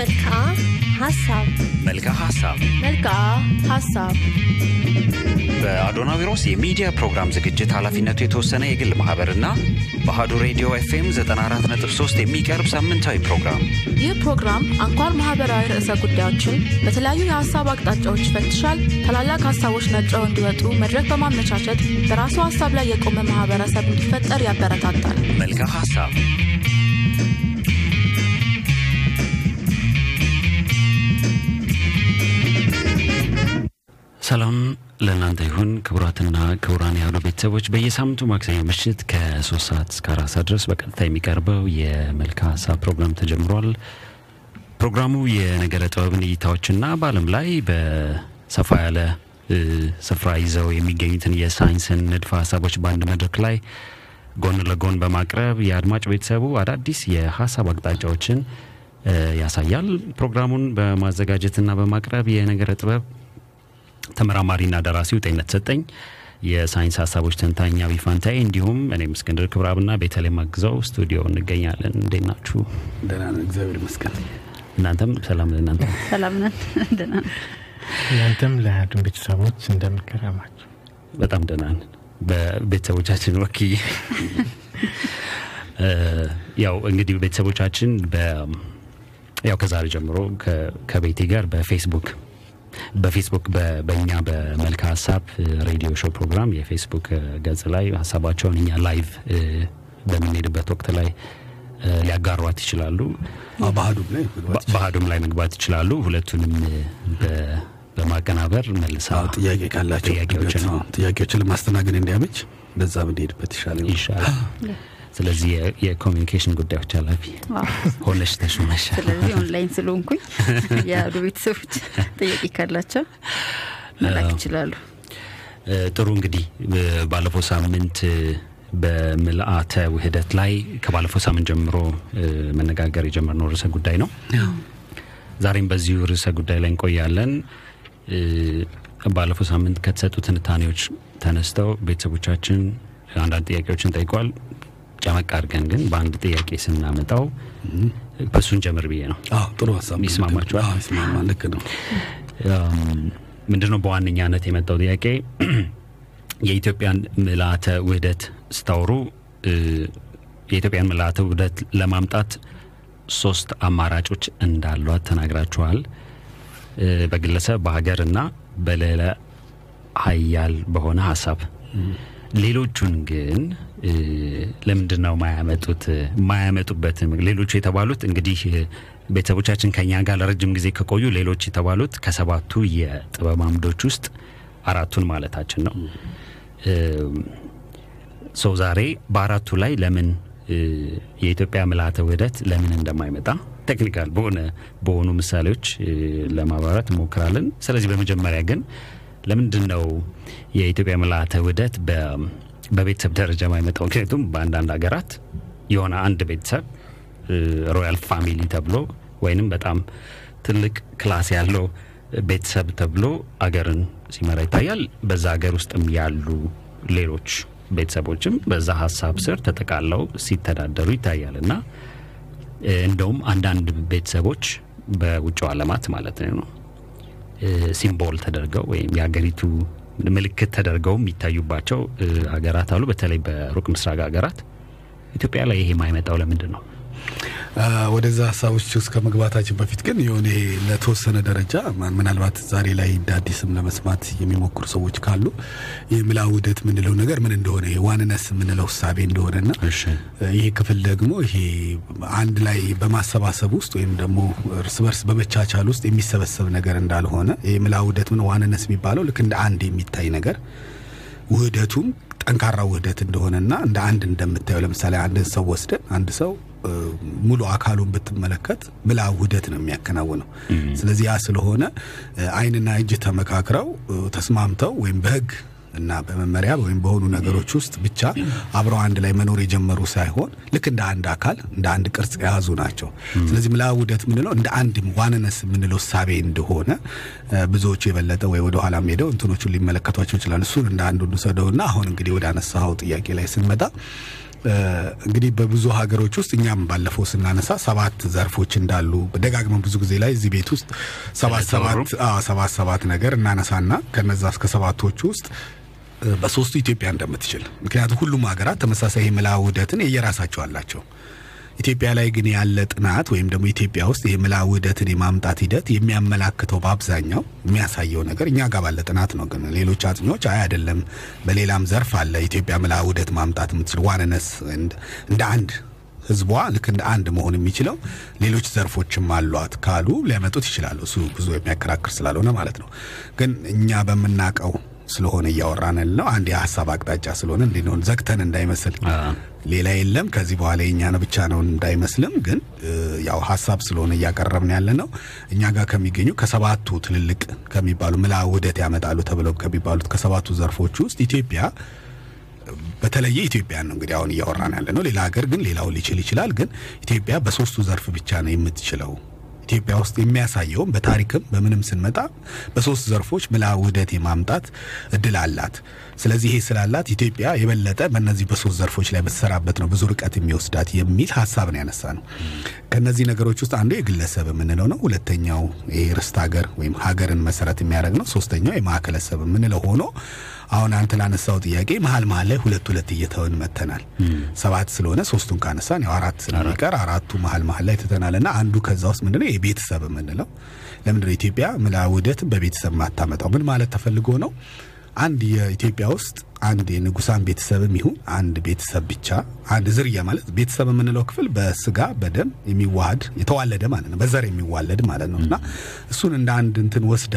መልክዓ ሀሳብ መልክዓ ሀሳብ መልክዓ ሀሳብ በአዶናዊሮስ የሚዲያ ፕሮግራም ዝግጅት ኃላፊነቱ የተወሰነ የግል ማህበርና በአሀዱ ሬዲዮ ኤፍኤም 94.3 የሚቀርብ ሳምንታዊ ፕሮግራም ይህ ፕሮግራም አንኳር ማህበራዊ ርዕሰ ጉዳዮችን በተለያዩ የሀሳብ አቅጣጫዎች ይፈትሻል። ታላላቅ ሀሳቦች ነጥረው እንዲወጡ መድረክ በማመቻቸት በራሱ ሀሳብ ላይ የቆመ ማህበረሰብ እንዲፈጠር ያበረታታል። መልክዓ ሀሳብ ሰላም ለእናንተ ይሁን ክቡራትና ክቡራን ያሉ ቤተሰቦች በየሳምንቱ ማክሰኞ ምሽት ከሶስት ሰዓት እስከ አራት ሰዓት ድረስ በቀጥታ የሚቀርበው የመልክዓ ሀሳብ ፕሮግራም ተጀምሯል። ፕሮግራሙ የነገረ ጥበብን እይታዎችና በዓለም ላይ በሰፋ ያለ ስፍራ ይዘው የሚገኙትን የሳይንስን ንድፈ ሀሳቦች በአንድ መድረክ ላይ ጎን ለጎን በማቅረብ የአድማጭ ቤተሰቡ አዳዲስ የሀሳብ አቅጣጫዎችን ያሳያል። ፕሮግራሙን በማዘጋጀትና በማቅረብ የነገረ ጥበብ ተመራማሪና ደራሲው ጤነት ሰጠኝ፣ የሳይንስ ሀሳቦች ተንታኝ አቢ ፋንታዬ እንዲሁም እኔም እስክንድር ክብራብና ቤተልሔም አግዘው ስቱዲዮ እንገኛለን። እንዴት ናችሁ? ደህና ነን፣ እግዚአብሔር ይመስገን። እናንተም ሰላም ለእናንተ። ሰላም ነን። ደህና ነን። እናንተም ለአዱን ቤተሰቦች እንደምንከረማቸው በጣም ደህና ነን። በቤተሰቦቻችን ወክዬ እ፣ ያው እንግዲህ ቤተሰቦቻችን በ ያው ከዛሬ ጀምሮ ከ- ከቤቴ ጋር በፌስቡክ በፌስቡክ በእኛ በመልክዓ ሀሳብ ሬዲዮ show ፕሮግራም የፌስቡክ ገጽ ላይ ሀሳባቸውን እኛ live በምንሄድበት ወቅት ላይ ሊያጋሯት ይችላሉ። ባህዱም ላይ መግባት ይችላሉ። ሁለቱንም በማቀናበር መልሳ ጥያቄ ካላቸው ጥያቄዎችን ለማስተናገድ እንዲያመች በዛ ብንሄድበት ይሻላል። ስለዚህ የ- የኮሚኒኬሽን ጉዳዮች ኃላፊ ሆነሽ ተሹመሻል። ስለዚህ ኦንላይን ስለሆንኩኝ የአዱ ቤተሰቦች ጥያቄ ካላቸው መላክ ይችላሉ። ጥሩ እንግዲህ ባለፈው ሳምንት በምልአተ ውህደት ላይ ከባለፈው ሳምንት ጀምሮ መነጋገር የጀመርነው ርዕሰ ጉዳይ ነው። ዛሬም በዚሁ ርዕሰ ጉዳይ ላይ እንቆያለን። ባለፈው ሳምንት ከተሰጡ ትንታኔዎች ተነስተው ቤተሰቦቻችን አንዳንድ ጥያቄዎችን ጠይቋል። ጨመቅ አድርገን ግን በአንድ ጥያቄ ስናመጣው በሱን ጀምር ብዬ ነው። አዎ፣ ጥሩ ሀሳብ ይስማማችኋል? ልክ ነው። ምንድነው በዋነኛነት የመጣው ጥያቄ የኢትዮጵያን ምልአተ ውህደት ስታወሩ እ፣ የኢትዮጵያን ምልአተ ውህደት ለማምጣት ሶስት አማራጮች እንዳሏት ተናግራችኋል። በግለሰብ በሀገርና በሌላ ሀያል በሆነ ሀሳብ ሌሎቹን ግን ለምንድን ነው ማያመጡት ማያመጡበት ሌሎቹ የተባሉት እንግዲህ ቤተሰቦቻችን ከኛ ጋር ለረጅም ጊዜ ከቆዩ ሌሎች የተባሉት ከሰባቱ የጥበብ አምዶች ውስጥ አራቱን ማለታችን ነው። ሰው ዛሬ በአራቱ ላይ ለምን የኢትዮጵያ ምልአተ ውህደት ለምን እንደማይመጣ technical በሆነ በሆኑ ምሳሌዎች ለማብራራት እንሞክራለን። ስለዚህ በመጀመሪያ ግን ለምንድን ነው የኢትዮጵያ ምልአተ ውህደት በቤተሰብ ደረጃ የማይመጣው? ምክንያቱም በአንዳንድ ሀገራት የሆነ አንድ ቤተሰብ royal family ተብሎ ወይንም በጣም ትልቅ class ያለው ቤተሰብ ተብሎ አገርን ሲመራ ይታያል። በዛ ሀገር ውስጥም ያሉ ሌሎች ቤተሰቦችም በዛ ሀሳብ ስር ተጠቃለው ሲተዳደሩ ይታያል እና እንደውም አንዳንድ ቤተሰቦች በውጭው ዓለማት ማለት ነው ሲምቦል ተደርገው ወይም የሀገሪቱ ምልክት ተደርገው የሚታዩባቸው ሀገራት አሉ። በተለይ በሩቅ ምስራቅ ሀገራት ኢትዮጵያ ላይ ይሄ የማይመጣው ለምንድን ነው? ወደዛ ሀሳቦች ውስጥ ከመግባታችን በፊት ግን የሆነ ለተወሰነ ደረጃ ምናልባት ዛሬ ላይ እንደ አዲስም ለመስማት የሚሞክሩ ሰዎች ካሉ ምልአተ ውህደት የምንለው ነገር ምን እንደሆነ oneness የምንለው እሳቤ እንደሆነና ይህ ክፍል ደግሞ ይሄ አንድ ላይ በማሰባሰብ ውስጥ ወይም ደግሞ እርስ በርስ በመቻቻል ውስጥ የሚሰበሰብ ነገር እንዳልሆነ ምልአተ ውህደት ምን oneness የሚባለው ልክ እንደ አንድ የሚታይ ነገር ውህደቱም ጠንካራ ውህደት እንደሆነና እንደ አንድ እንደምታየው ለምሳሌ አንድን ሰው ወስደን አንድ ሰው ሙሉ አካሉን ብትመለከት ምልአተ ውህደት ነው የሚያከናውነው። ስለዚህ ያ ስለሆነ እ፣ ዓይንና እጅ ተመካክረው ተስማምተው ወይም በሕግ እና በመመሪያ ወይም በሆኑ ነገሮች ውስጥ ብቻ አብረው አንድ ላይ መኖር የጀመሩ ሳይሆን ልክ እንደ አንድ አካል እንደ አንድ ቅርጽ የያዙ ናቸው። ስለዚህ ምልአተ ውህደት የምንለው እንደ አንድ oneness የምንለው እሳቤ እንደሆነ ብዙዎቹ የበለጠ ወይ ወደ ኋላ ሄደው እንትኖቹን ሊመለከቷቸው ይችላል። እሱን እንደ አንዱ እንውሰደውና አሁን እንግዲህ ወደ አነሳኸው ጥያቄ ላይ ስንመጣ እንግዲህ በብዙ ሀገሮች ውስጥ እኛም ባለፈው ስናነሳ ሰባት ዘርፎች እንዳሉ ደጋግመን ብዙ ጊዜ ላይ እዚህ ቤት ውስጥ ሰባት ሰባት ሰባት ሰባት ነገር እናነሳና ከነዛ እስከ ሰባቶቹ ውስጥ በሶስቱ ኢትዮጵያ እንደምትችል ምክንያቱም ሁሉም ሀገራት ተመሳሳይ የምልአ ውህደትን የየራሳቸው አላቸው። ኢትዮጵያ ላይ ግን ያለ ጥናት ወይም ደግሞ ኢትዮጵያ ውስጥ የምልአ ውህደትን የማምጣት ሂደት የሚያመላክተው በአብዛኛው የሚያሳየው ነገር እኛ ጋር ባለ ጥናት ነው። ግን ሌሎች አጥኚዎች አይ አይደለም፣ በሌላም ዘርፍ አለ ኢትዮጵያ ምልአ ውህደት ማምጣት የምትችል oneness እንደ አንድ ህዝቧ ልክ እንደ አንድ መሆን የሚችለው ሌሎች ዘርፎችም አሏት ካሉ ሊያመጡት ይችላሉ። እሱ ብዙ የሚያከራክር ስላልሆነ ማለት ነው። ግን እኛ በምናውቀው ስለሆነ እያወራን ያለው አንድ የሀሳብ አቅጣጫ ስለሆነ እንዲሆን ዘግተን እንዳይመስል ሌላ የለም ከዚህ በኋላ የኛ ነው ብቻ ነው እንዳይመስልም። ግን ያው ሀሳብ ስለሆነ እያቀረብን ያለ ነው። እኛ ጋር ከሚገኙ ከሰባቱ ትልልቅ ከሚባሉ ምልአ ውህደት ያመጣሉ ተብለው ከሚባሉት ከሰባቱ ዘርፎች ውስጥ ኢትዮጵያ በተለየ ኢትዮጵያ ነው እንግዲህ አሁን እያወራን ያለ ነው። ሌላ ሀገር ግን ሌላው ሊችል ይችላል። ግን ኢትዮጵያ በሶስቱ ዘርፍ ብቻ ነው የምትችለው። ኢትዮጵያ ውስጥ የሚያሳየውም በታሪክም በምንም ስንመጣ በሶስት ዘርፎች ምልአ ውህደት የማምጣት እድል አላት። ስለዚህ ይሄ ስላላት ኢትዮጵያ የበለጠ በእነዚህ በሶስት ዘርፎች ላይ በተሰራበት ነው ብዙ ርቀት የሚወስዳት የሚል ሀሳብን ያነሳ ነው። ከእነዚህ ነገሮች ውስጥ አንዱ የግለሰብ የምንለው ነው። ሁለተኛው ርስት ሀገር ወይም ሀገርን መሰረት የሚያደርግ ነው። ሶስተኛው የማዕከለሰብ የምንለው ሆኖ አሁን አንተ ላነሳው ጥያቄ መሀል መሀል ላይ ሁለት ሁለት እየተውን መተናል። ሰባት ስለሆነ ሶስቱን ካነሳን ያው አራት ስለሚቀር አራቱ መሀል መሀል ላይ ትተናል እና አንዱ ከዛ ውስጥ ምንድነው የቤተሰብ የምንለው ለምንድነው ኢትዮጵያ ምልአ ውህደትን በቤተሰብ ማታመጣው? ምን ማለት ተፈልጎ ነው? አንድ የኢትዮጵያ ውስጥ አንድ የንጉሳን ቤተሰብም ይሁን አንድ ቤተሰብ ብቻ አንድ ዝርያ ማለት ቤተሰብ የምንለው ክፍል በስጋ በደም የሚዋሃድ የተዋለደ ማለት ነው፣ በዘር የሚዋለድ ማለት ነው እና እሱን እንደ አንድ እንትን ወስዳ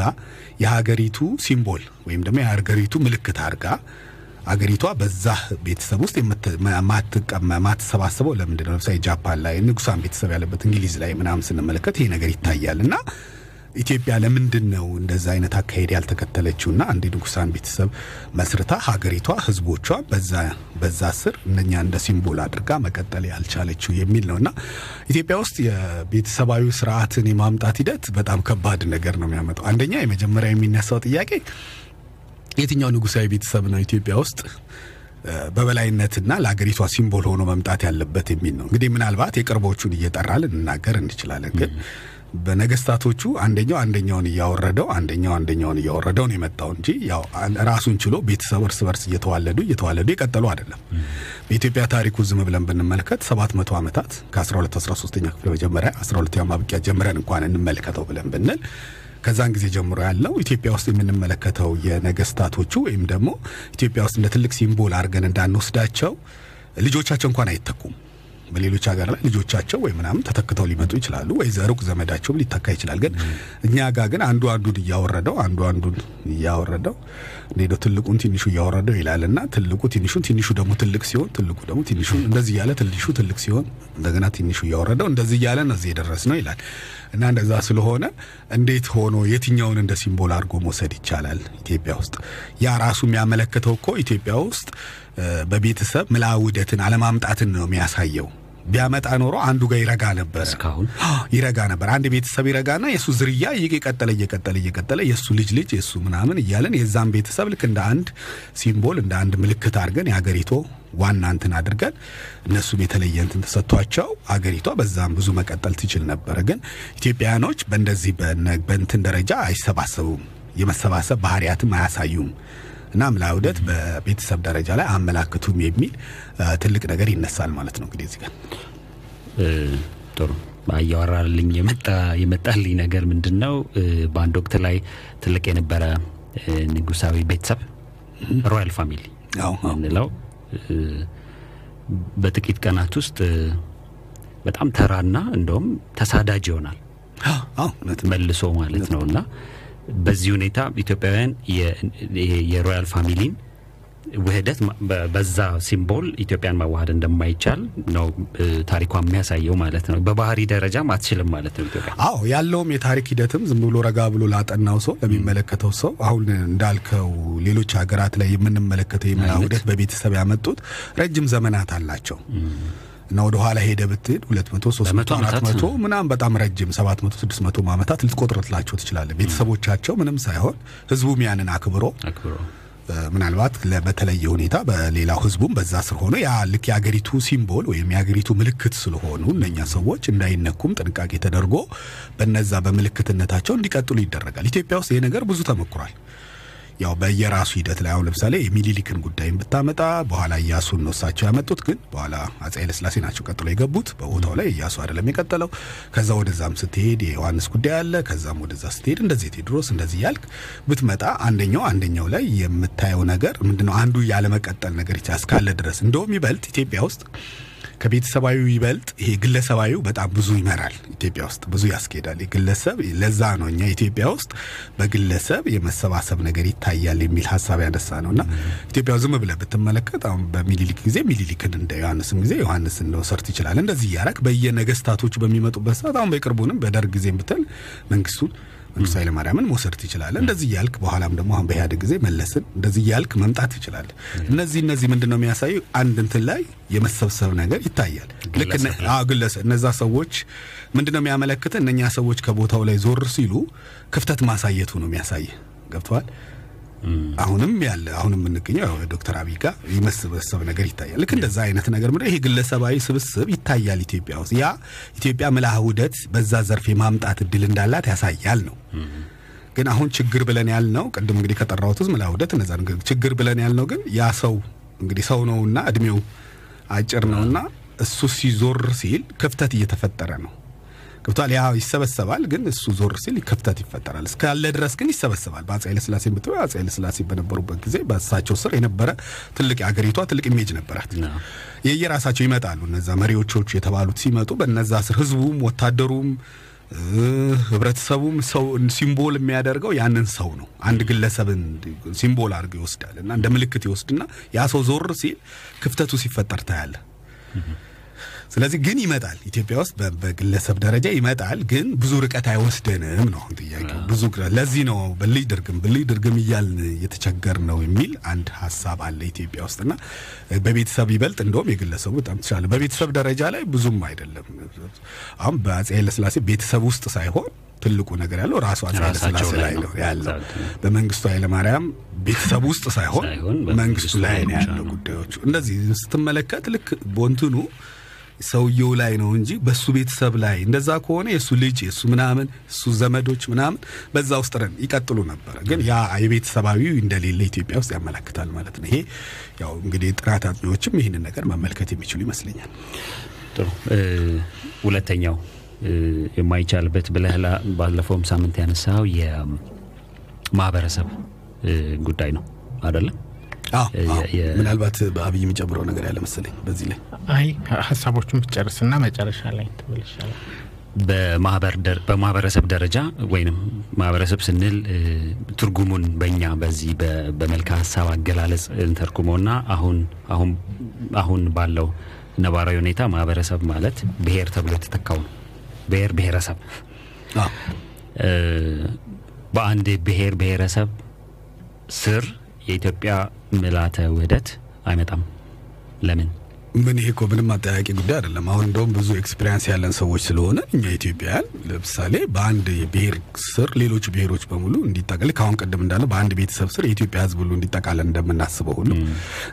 የሀገሪቱ ሲምቦል ወይም ደግሞ የሀገሪቱ ምልክት አድርጋ አገሪቷ በዛ ቤተሰብ ውስጥ ማትሰባሰበው ለምንድን ነው? ለምሳሌ ጃፓን ላይ ንጉሳን ቤተሰብ ያለበት እንግሊዝ ላይ ምናምን ስንመለከት ይሄ ነገር ይታያል እና ኢትዮጵያ ለምንድን ነው እንደዛ አይነት አካሄድ ያልተከተለችውና አንድ ንጉሳን ቤተሰብ መስርታ ሀገሪቷ ህዝቦቿ በዛ ስር እነኛ እንደ ሲምቦል አድርጋ መቀጠል ያልቻለችው የሚል ነው እና ኢትዮጵያ ውስጥ የቤተሰባዊ ስርዓትን የማምጣት ሂደት በጣም ከባድ ነገር ነው የሚያመጣው። አንደኛ የመጀመሪያ የሚነሳው ጥያቄ የትኛው ንጉሳዊ ቤተሰብ ነው ኢትዮጵያ ውስጥ በበላይነትና ለሀገሪቷ ሲምቦል ሆኖ መምጣት ያለበት የሚል ነው። እንግዲህ ምናልባት የቅርቦቹን እየጠራ ልንናገር እንችላለን ግን በነገስታቶቹ አንደኛው አንደኛውን እያወረደው አንደኛው አንደኛውን እያወረደው ነው የመጣው እንጂ ያው ራሱን ችሎ ቤተሰብ እርስ በርስ እየተዋለዱ እየተዋለዱ የቀጠሉ አይደለም። በኢትዮጵያ ታሪኩ ዝም ብለን ብንመለከት ሰባት መቶ ዓመታት ከ12 13ኛ ክፍለ መጀመሪያ 12ኛ ማብቂያ ጀምረን እንኳን እንመልከተው ብለን ብንል ከዛን ጊዜ ጀምሮ ያለው ኢትዮጵያ ውስጥ የምንመለከተው የነገስታቶቹ ወይም ደግሞ ኢትዮጵያ ውስጥ እንደ ትልቅ ሲምቦል አድርገን እንዳንወስዳቸው ልጆቻቸው እንኳን አይተኩም። በሌሎች ሀገር ላይ ልጆቻቸው ወይ ምናምን ተተክተው ሊመጡ ይችላሉ፣ ወይ ዘሩቅ ዘመዳቸውም ሊተካ ይችላል። ግን እኛ ጋር ግን አንዱ አንዱን እያወረደው አንዱ አንዱን እያወረደው ሄደው ትልቁን ትንሹ እያወረደው ይላል እና ትልቁ ትንሹን ትንሹ ደግሞ ትልቅ ሲሆን ትልቁ ደግሞ ትንሹ እንደዚህ እያለ ትንሹ ትልቅ ሲሆን እንደገና ትንሹ እያወረደው እንደዚህ እያለ ነው እዚህ የደረስ ነው ይላል እና እንደዛ ስለሆነ እንዴት ሆኖ የትኛውን እንደ ሲምቦል አድርጎ መውሰድ ይቻላል? ኢትዮጵያ ውስጥ ያ ራሱ የሚያመለክተው እኮ ኢትዮጵያ ውስጥ በቤተሰብ ምልአ ውህደትን አለማምጣትን ነው የሚያሳየው። ቢያመጣ ኖሮ አንዱ ጋር ይረጋ ነበር፣ እስካሁን ይረጋ ነበር። አንድ ቤተሰብ ይረጋና የእሱ ዝርያ እየቀጠለ እየቀጠለ እየቀጠለ የእሱ ልጅ ልጅ የእሱ ምናምን እያለን የዛን ቤተሰብ ልክ እንደ አንድ ሲምቦል እንደ አንድ ምልክት አድርገን የሀገሪቱ ዋና እንትን አድርገን እነሱም የተለየ እንትን ተሰጥቷቸው አገሪቷ በዛም ብዙ መቀጠል ትችል ነበረ። ግን ኢትዮጵያውያኖች በእንደዚህ በእንትን ደረጃ አይሰባሰቡም፣ የመሰባሰብ ባህሪያትም አያሳዩም። እና ምልአ ውህደት በቤተሰብ ደረጃ ላይ አመላክቱም የሚል ትልቅ ነገር ይነሳል ማለት ነው። እንግዲህ እዚህ ጋር። ጥሩ። እያወራልኝ የመጣ የመጣልኝ ነገር ምንድን ነው? በአንድ ወቅት ላይ ትልቅ የነበረ ንጉሳዊ ቤተሰብ ሮያል ፋሚሊ ምንለው በጥቂት ቀናት ውስጥ በጣም ተራና እንደውም ተሳዳጅ ይሆናል። መልሶ ማለት ነው። እና በዚህ ሁኔታ ኢትዮጵያውያን የ royal family ን ውህደት በዛ symbol ኢትዮጵያን ማዋሃድ እንደማይቻል ነው ታሪኳ የሚያሳየው ማለት ነው። በባህሪ ደረጃም አትችልም ማለት ነው ኢትዮጵያ። አዎ ያለውም የታሪክ ሂደትም ዝም ብሎ ረጋ ብሎ ላጠናው ሰው ለሚመለከተው ሰው አሁን እንዳልከው ሌሎች ሀገራት ላይ የምንመለከተው የምልአ ውህደት በቤተሰብ ያመጡት ረጅም ዘመናት አላቸው እና ወደ ኋላ ሄደ ብትሄድ ሁለት መቶ ሶስት መቶ አራት መቶ ምናምን በጣም ረጅም ሰባት መቶ ስድስት መቶ ዓመታት ልትቆጥርላቸው ትችላለህ። ቤተሰቦቻቸው ምንም ሳይሆን ህዝቡም ያንን አክብሮ አክብሮ ምናልባት በተለየ ሁኔታ በሌላው ህዝቡም በዛ ስር ሆኖ ያ ልክ የአገሪቱ ሲምቦል ወይም የአገሪቱ ምልክት ስለሆኑ እነኛ ሰዎች እንዳይነኩም ጥንቃቄ ተደርጎ በነዛ በምልክትነታቸው እንዲቀጥሉ ይደረጋል። ኢትዮጵያ ውስጥ ይህ ነገር ብዙ ተሞክሯል። ያው በየራሱ ሂደት ላይ አሁን ለምሳሌ የሚኒሊክን ጉዳይም ብታመጣ በኋላ እያሱን ነው እሳቸው ያመጡት፣ ግን በኋላ አፄ ኃይለሥላሴ ናቸው ቀጥሎ የገቡት። በቦታው ላይ እያሱ አይደለም የቀጠለው። ከዛ ወደዛም ስትሄድ የዮሐንስ ጉዳይ አለ። ከዛም ወደዛ ስትሄድ እንደዚህ ቴዎድሮስ እንደዚህ ያልክ ብትመጣ አንደኛው አንደኛው ላይ የምታየው ነገር ምንድነው? አንዱ ያለመቀጠል ነገር እስካለ ድረስ እንደውም ይበልጥ ኢትዮጵያ ውስጥ ከቤተሰባዊ ይበልጥ ይሄ ግለሰባዊ በጣም ብዙ ይመራል። ኢትዮጵያ ውስጥ ብዙ ያስኬዳል። የግለሰብ ለዛ ነው እኛ ኢትዮጵያ ውስጥ በግለሰብ የመሰባሰብ ነገር ይታያል የሚል ሀሳብ ያነሳ ነው እና ኢትዮጵያ ዝም ብለህ ብትመለከት አሁን በሚኒሊክ ጊዜ ሚኒሊክን እንደ ዮሐንስም ጊዜ ዮሐንስን መውሰድ ትችላለህ። እንደዚህ እያረክ በየነገስታቶች በሚመጡበት ሰዓት አሁን በቅርቡንም በደርግ ጊዜ ብትል መንግስቱን መንግስቱ ኃይለማርያምን መውሰድ ትችላለህ። እንደዚህ እያልክ በኋላም ደግሞ አሁን በኢህአዴግ ጊዜ መለስን እንደዚህ እያልክ መምጣት ትችላለህ። እነዚህ እነዚህ ምንድን ነው የሚያሳዩ አንድ እንትን ላይ የመሰብሰብ ነገር ይታያል። ልክ ግለሰብ እነዛ ሰዎች ምንድን ነው የሚያመለክት እነኛ ሰዎች ከቦታው ላይ ዞር ሲሉ ክፍተት ማሳየቱ ነው የሚያሳይ ገብተዋል። አሁንም ያለ አሁንም የምንገኘው ዶክተር አብይ ጋር የመሰበሰብ ነገር ይታያል። ልክ እንደዛ አይነት ነገር ምንድን ይሄ ግለሰባዊ ስብስብ ይታያል ኢትዮጵያ ውስጥ። ያ ኢትዮጵያ ምልአተ ውህደት በዛ ዘርፍ የማምጣት እድል እንዳላት ያሳያል ነው። ግን አሁን ችግር ብለን ያልነው ቅድም እንግዲህ ከጠራሁት ውስጥ ምልአተ ውህደት እነዛ ችግር ብለን ያልነው ግን ያ ሰው እንግዲህ ሰው ነውና እድሜው አጭር ነውና እሱ ሲዞር ሲል ክፍተት እየተፈጠረ ነው። ገብቷል። ያ ይሰበሰባል፣ ግን እሱ ዞር ሲል ክፍተት ይፈጠራል። እስካለ ድረስ ግን ይሰበሰባል። በአፄ ኃይለሥላሴ ብትሆ አፄ ኃይለሥላሴ በነበሩበት ጊዜ በእሳቸው ስር የነበረ ትልቅ የአገሪቷ ትልቅ image ነበራት። የየራሳቸው ይመጣሉ። እነዛ መሪዎቾቹ የተባሉት ሲመጡ በነዛ ስር ህዝቡም፣ ወታደሩም፣ ህብረተሰቡም ሰው symbol የሚያደርገው ያንን ሰው ነው። አንድ ግለሰብን symbol አድርገው ይወስዳል እና እንደ ምልክት ይወስድና ያ ሰው ዞር ሲል ክፍተቱ ሲፈጠር ታያለ። ስለዚህ ግን ይመጣል። ኢትዮጵያ ውስጥ በግለሰብ ደረጃ ይመጣል፣ ግን ብዙ ርቀት አይወስደንም ነው ጥያቄው። ብዙ ለዚህ ነው ብልጭ ድርግም ብልጭ ድርግም እያልን እየተቸገር ነው የሚል አንድ ሀሳብ አለ ኢትዮጵያ ውስጥና በቤተሰብ ይበልጥ እንደውም የግለሰቡ በጣም ተሻለ። በቤተሰብ ደረጃ ላይ ብዙም አይደለም። አሁን በአፄ ኃይለሥላሴ ቤተሰብ ውስጥ ሳይሆን ትልቁ ነገር ያለው ራሱ አፄ ኃይለሥላሴ ላይ ነው ያለው። በመንግስቱ ኃይለማርያም ቤተሰብ ውስጥ ሳይሆን መንግስቱ ላይ ነው ያለው ጉዳዮቹ። እንደዚህ ስትመለከት ልክ ቦንትኑ ሰውየው ላይ ነው እንጂ በሱ ቤተሰብ ላይ እንደዛ ከሆነ የእሱ ልጅ የእሱ ምናምን እሱ ዘመዶች ምናምን በዛ ውስጥ ረን ይቀጥሉ ነበረ። ግን ያ የቤተሰባዊው እንደሌለ ኢትዮጵያ ውስጥ ያመላክታል ማለት ነው። ይሄ ያው እንግዲህ ጥናት አጥኚዎችም ይህንን ነገር መመልከት የሚችሉ ይመስለኛል። ጥሩ። ሁለተኛው የማይቻልበት ብለህ ባለፈውም ሳምንት ያነሳው የማህበረሰብ ጉዳይ ነው አይደለም? ምናልባት በአብይ የሚጨምረው ነገር ያለ መሰለኝ በዚህ ላይ። አይ ሀሳቦቹን ብትጨርስና መጨረሻ ላይ በማህበረሰብ ደረጃ ወይም ማህበረሰብ ስንል ትርጉሙን በእኛ በዚህ በመልካ ሀሳብ አገላለጽ እንተርጉመውና አሁን አሁን አሁን ባለው ነባራዊ ሁኔታ ማህበረሰብ ማለት ብሔር ተብሎ የተተካው ነው። ብሔር ብሔረሰብ በአንድ ብሔር ብሔረሰብ ስር የኢትዮጵያ ምልዓተ ውህደት አይመጣም። ለምን? ምን ይሄ እኮ ምንም አጠያቂ ጉዳይ አይደለም። አሁን እንደውም ብዙ experience ያለን ሰዎች ስለሆነ እኛ ኢትዮጵያውያን ለምሳሌ በአንድ ብሔር ስር ሌሎች ብሔሮች በሙሉ እንዲጠቃል ከአሁን ቀደም እንዳለው በአንድ ቤተሰብ ስር የኢትዮጵያ ሕዝብ ሁሉ እንዲጠቃለን እንደምናስበው ሁሉ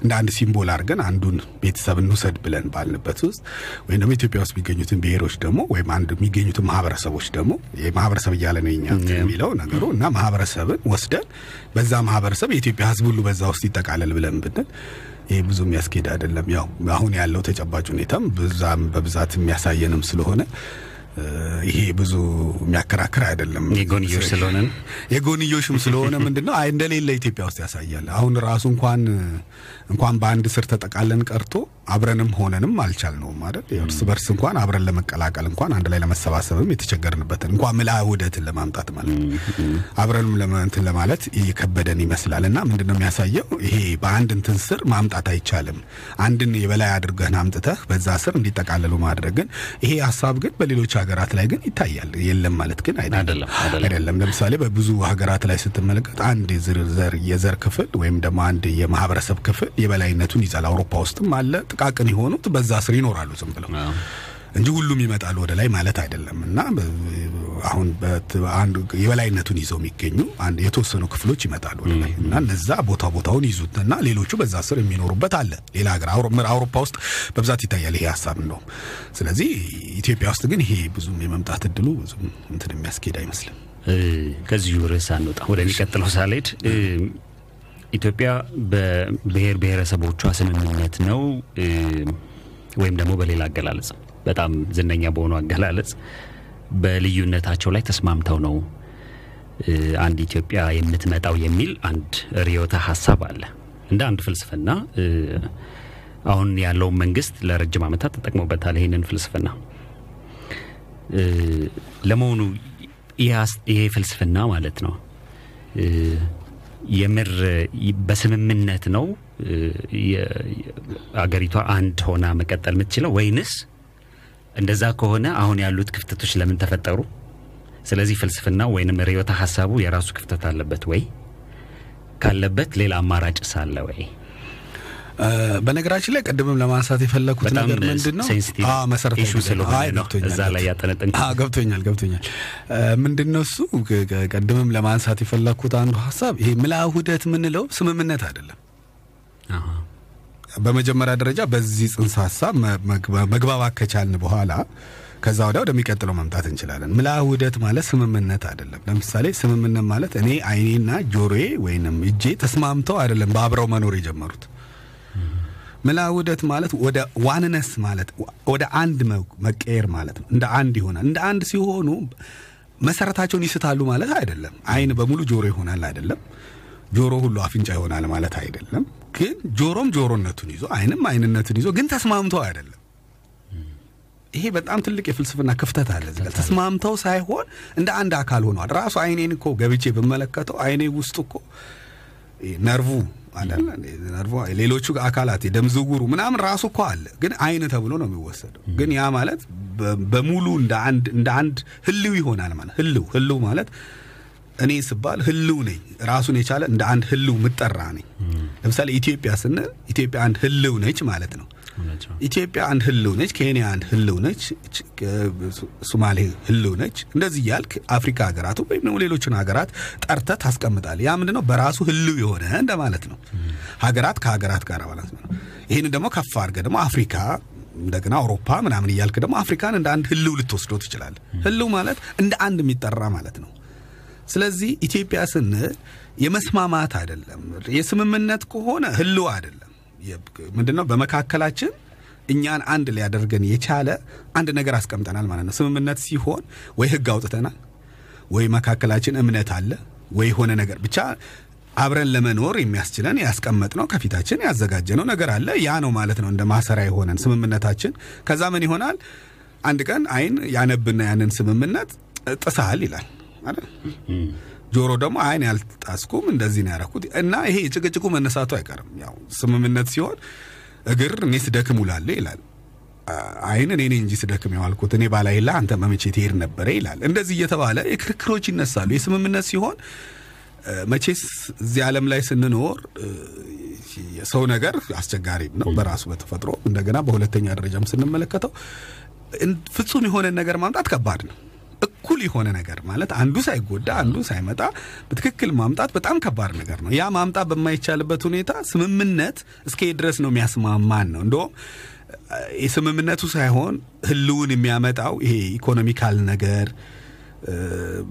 እንደ አንድ ሲምቦል አድርገን አንዱን ቤተሰብ እንውሰድ ብለን ባልንበት ውስጥ ወይም ደግሞ ኢትዮጵያ ውስጥ የሚገኙትን ብሔሮች ደግሞ ወይም አንድ የሚገኙትን ማህበረሰቦች ደግሞ ማህበረሰብ እያለ ነው የኛ የሚለው ነገሩ እና ማህበረሰብን ወስደን በዛ ማህበረሰብ የኢትዮጵያ ሕዝብ ሁሉ በዛ ውስጥ ይጠቃለል ብለን ብንል ይሄ ብዙ የሚያስኬድ አይደለም። ያው አሁን ያለው ተጨባጭ ሁኔታም በዛም በብዛት የሚያሳየንም ስለሆነ ይሄ ብዙ የሚያከራክር አይደለም። የጎንዮሽ ስለሆነ የጎንዮሽም ስለሆነ ምንድን ነው እንደሌለ ኢትዮጵያ ውስጥ ያሳያል። አሁን ራሱ እንኳን እንኳን በአንድ ስር ተጠቃለን ቀርቶ አብረንም ሆነንም አልቻልነውም አይደል? እርስ በርስ እንኳን አብረን ለመቀላቀል እንኳን አንድ ላይ ለመሰባሰብም የተቸገርንበትን እንኳን ምልዓተ ውህደትን ለማምጣት ማለት አብረንም ለመንትን ለማለት እየከበደን ይመስላል። እና ምንድን ነው የሚያሳየው ይሄ በአንድ እንትን ስር ማምጣት አይቻልም። አንድን የበላይ አድርገህን አምጥተህ በዛ ስር እንዲጠቃለሉ ማድረግ ግን ይሄ ሀሳብ ግን በሌሎች ሀገራት ላይ ግን ይታያል። የለም ማለት ግን አይደለም አይደለም። ለምሳሌ በብዙ ሀገራት ላይ ስትመለከት አንድ የዘር የዘር ክፍል ወይም ደግሞ አንድ የማህበረሰብ ክፍል የበላይነቱን ይዛል። አውሮፓ ውስጥም አለ። ጥቃቅን የሆኑት በዛ ስር ይኖራሉ ዝም ብለው እንጂ ሁሉም ይመጣሉ ወደ ላይ ማለት አይደለም። እና አሁን የበላይነቱን ይዘው የሚገኙ አንድ የተወሰኑ ክፍሎች ይመጣሉ ወደ ላይ እና እነዛ ቦታ ቦታውን ይዙትና ሌሎቹ በዛ ስር የሚኖሩበት አለ። ሌላ ሀገር አውሮፓ ውስጥ በብዛት ይታያል ይሄ ሀሳብ እንደውም። ስለዚህ ኢትዮጵያ ውስጥ ግን ይሄ ብዙም የመምጣት እድሉ ብዙም እንትን የሚያስኬድ አይመስልም። ከዚሁ ርዕስ አንወጣ ወደሚቀጥለው ሳልሄድ ኢትዮጵያ በብሔር ብሔረሰቦቿ ስምምነት ነው ወይም ደግሞ በሌላ አገላለጽ በጣም ዝነኛ በሆኑ አገላለጽ በልዩነታቸው ላይ ተስማምተው ነው አንድ ኢትዮጵያ የምትመጣው የሚል አንድ ርዕዮተ ሀሳብ አለ። እንደ አንድ ፍልስፍና አሁን ያለውን መንግስት ለረጅም ዓመታት ተጠቅሞበታል ይህንን ፍልስፍና። ለመሆኑ ይሄ ፍልስፍና ማለት ነው የምር በስምምነት ነው አገሪቷ አንድ ሆና መቀጠል የምትችለው ወይንስ እንደዛ ከሆነ አሁን ያሉት ክፍተቶች ለምን ተፈጠሩ? ስለዚህ ፍልስፍና ወይንም ርዕዮተ ሀሳቡ የራሱ ክፍተት አለበት ወይ? ካለበት ሌላ አማራጭስ አለ ወይ? በነገራችን ላይ ቅድምም ለማንሳት የፈለግኩት በጣም ነገር ምንድን ነው መሰረታዊ እዛ ላይ ያጠነጠንኩት። አዎ፣ ገብቶኛል ገብቶኛል። ምንድን ነው እሱ ቅድምም ለማንሳት የፈለግኩት አንዱ ሀሳብ ይሄ ምልአ ውህደት የምንለው ስምምነት አይደለም። በመጀመሪያ ደረጃ በዚህ ጽንሰ ሀሳብ መግባባት ከቻልን በኋላ ከዛ ወዲያ ወደሚቀጥለው መምጣት እንችላለን። ምልአ ውህደት ማለት ስምምነት አይደለም። ለምሳሌ ስምምነት ማለት እኔ አይኔና ጆሮዬ ወይንም እጄ ተስማምተው አይደለም በአብረው መኖር የጀመሩት። ምልአ ውህደት ማለት ወደ oneness ማለት ወደ አንድ መቀየር ማለት ነው። እንደ አንድ ይሆናል። እንደ አንድ ሲሆኑ መሰረታቸውን ይስታሉ ማለት አይደለም። አይን በሙሉ ጆሮ ይሆናል አይደለም። ጆሮ ሁሉ አፍንጫ ይሆናል ማለት አይደለም። ግን ጆሮም ጆሮነቱን ይዞ አይንም አይንነቱን ይዞ ግን ተስማምተው አይደለም። ይሄ በጣም ትልቅ የፍልስፍና ክፍተት አለ ተስማምተው ሳይሆን እንደ አንድ አካል ሆኗል። ራሱ አይኔን እኮ ገብቼ ብመለከተው አይኔ ውስጥ እኮ ነርቩ ነርቩ ሌሎቹ አካላት የደም ዝውውሩ ምናምን ራሱ እኮ አለ፣ ግን አይን ተብሎ ነው የሚወሰደው። ግን ያ ማለት በሙሉ እንደ አንድ ህልው ይሆናል ማለት ህልው ህልው ማለት እኔ ስባል ህልው ነኝ ራሱን የቻለ እንደ አንድ ህልው ምጠራ ነኝ። ለምሳሌ ኢትዮጵያ ስንል ኢትዮጵያ አንድ ህልው ነች ማለት ነው። ኢትዮጵያ አንድ ህልው ነች፣ ኬንያ አንድ ህልው ነች፣ ሶማሌ ህልው ነች። እንደዚህ እያልክ አፍሪካ ሀገራት ወይም ደግሞ ሌሎችን ሀገራት ጠርተህ ታስቀምጣለህ። ያ ምንድን ነው? በራሱ ህልው የሆነ እንደማለት ነው። ሀገራት ከሀገራት ጋር ማለት ነው። ይህን ደግሞ ከፍ አድርገህ ደግሞ አፍሪካ እንደገና አውሮፓ ምናምን እያልክ ደግሞ አፍሪካን እንደ አንድ ህልው ልትወስደው ትችላለህ። ህልው ማለት እንደ አንድ የሚጠራ ማለት ነው። ስለዚህ ኢትዮጵያ ስንል የመስማማት አይደለም። የስምምነት ከሆነ ህልው አይደለም። ምንድነው በመካከላችን እኛን አንድ ሊያደርገን የቻለ አንድ ነገር አስቀምጠናል ማለት ነው። ስምምነት ሲሆን ወይ ህግ አውጥተናል፣ ወይ መካከላችን እምነት አለ፣ ወይ የሆነ ነገር ብቻ አብረን ለመኖር የሚያስችለን ያስቀመጥነው ከፊታችን ያዘጋጀነው ነገር አለ። ያ ነው ማለት ነው እንደ ማሰሪያ የሆነን ስምምነታችን። ከዛ ምን ይሆናል? አንድ ቀን አይን ያነብና ያንን ስምምነት ጥሰሃል ይላል አይደል? ጆሮ ደግሞ አይን ያልጣስኩም እንደዚህ ነው ያደረኩት እና ይሄ ጭቅጭቁ መነሳቱ አይቀርም። ያው ስምምነት ሲሆን እግር እኔ ስደክም ውላለሁ ይላል። አይን እኔ እንጂ ስደክም የዋልኩት እኔ ባላይላ አንተ መመቼ ትሄድ ነበረ ይላል። እንደዚህ እየተባለ የክርክሮች ይነሳሉ። የስምምነት ሲሆን መቼስ እዚህ ዓለም ላይ ስንኖር የሰው ነገር አስቸጋሪም ነው በራሱ በተፈጥሮ እንደገና በሁለተኛ ደረጃም ስንመለከተው ፍጹም የሆነን ነገር ማምጣት ከባድ ነው። እኩል የሆነ ነገር ማለት አንዱ ሳይጎዳ አንዱ ሳይመጣ በትክክል ማምጣት በጣም ከባድ ነገር ነው። ያ ማምጣት በማይቻልበት ሁኔታ ስምምነት እስከ ድረስ ነው የሚያስማማን ነው። እንደውም የስምምነቱ ሳይሆን ህልውን የሚያመጣው ይሄ ኢኮኖሚካል ነገር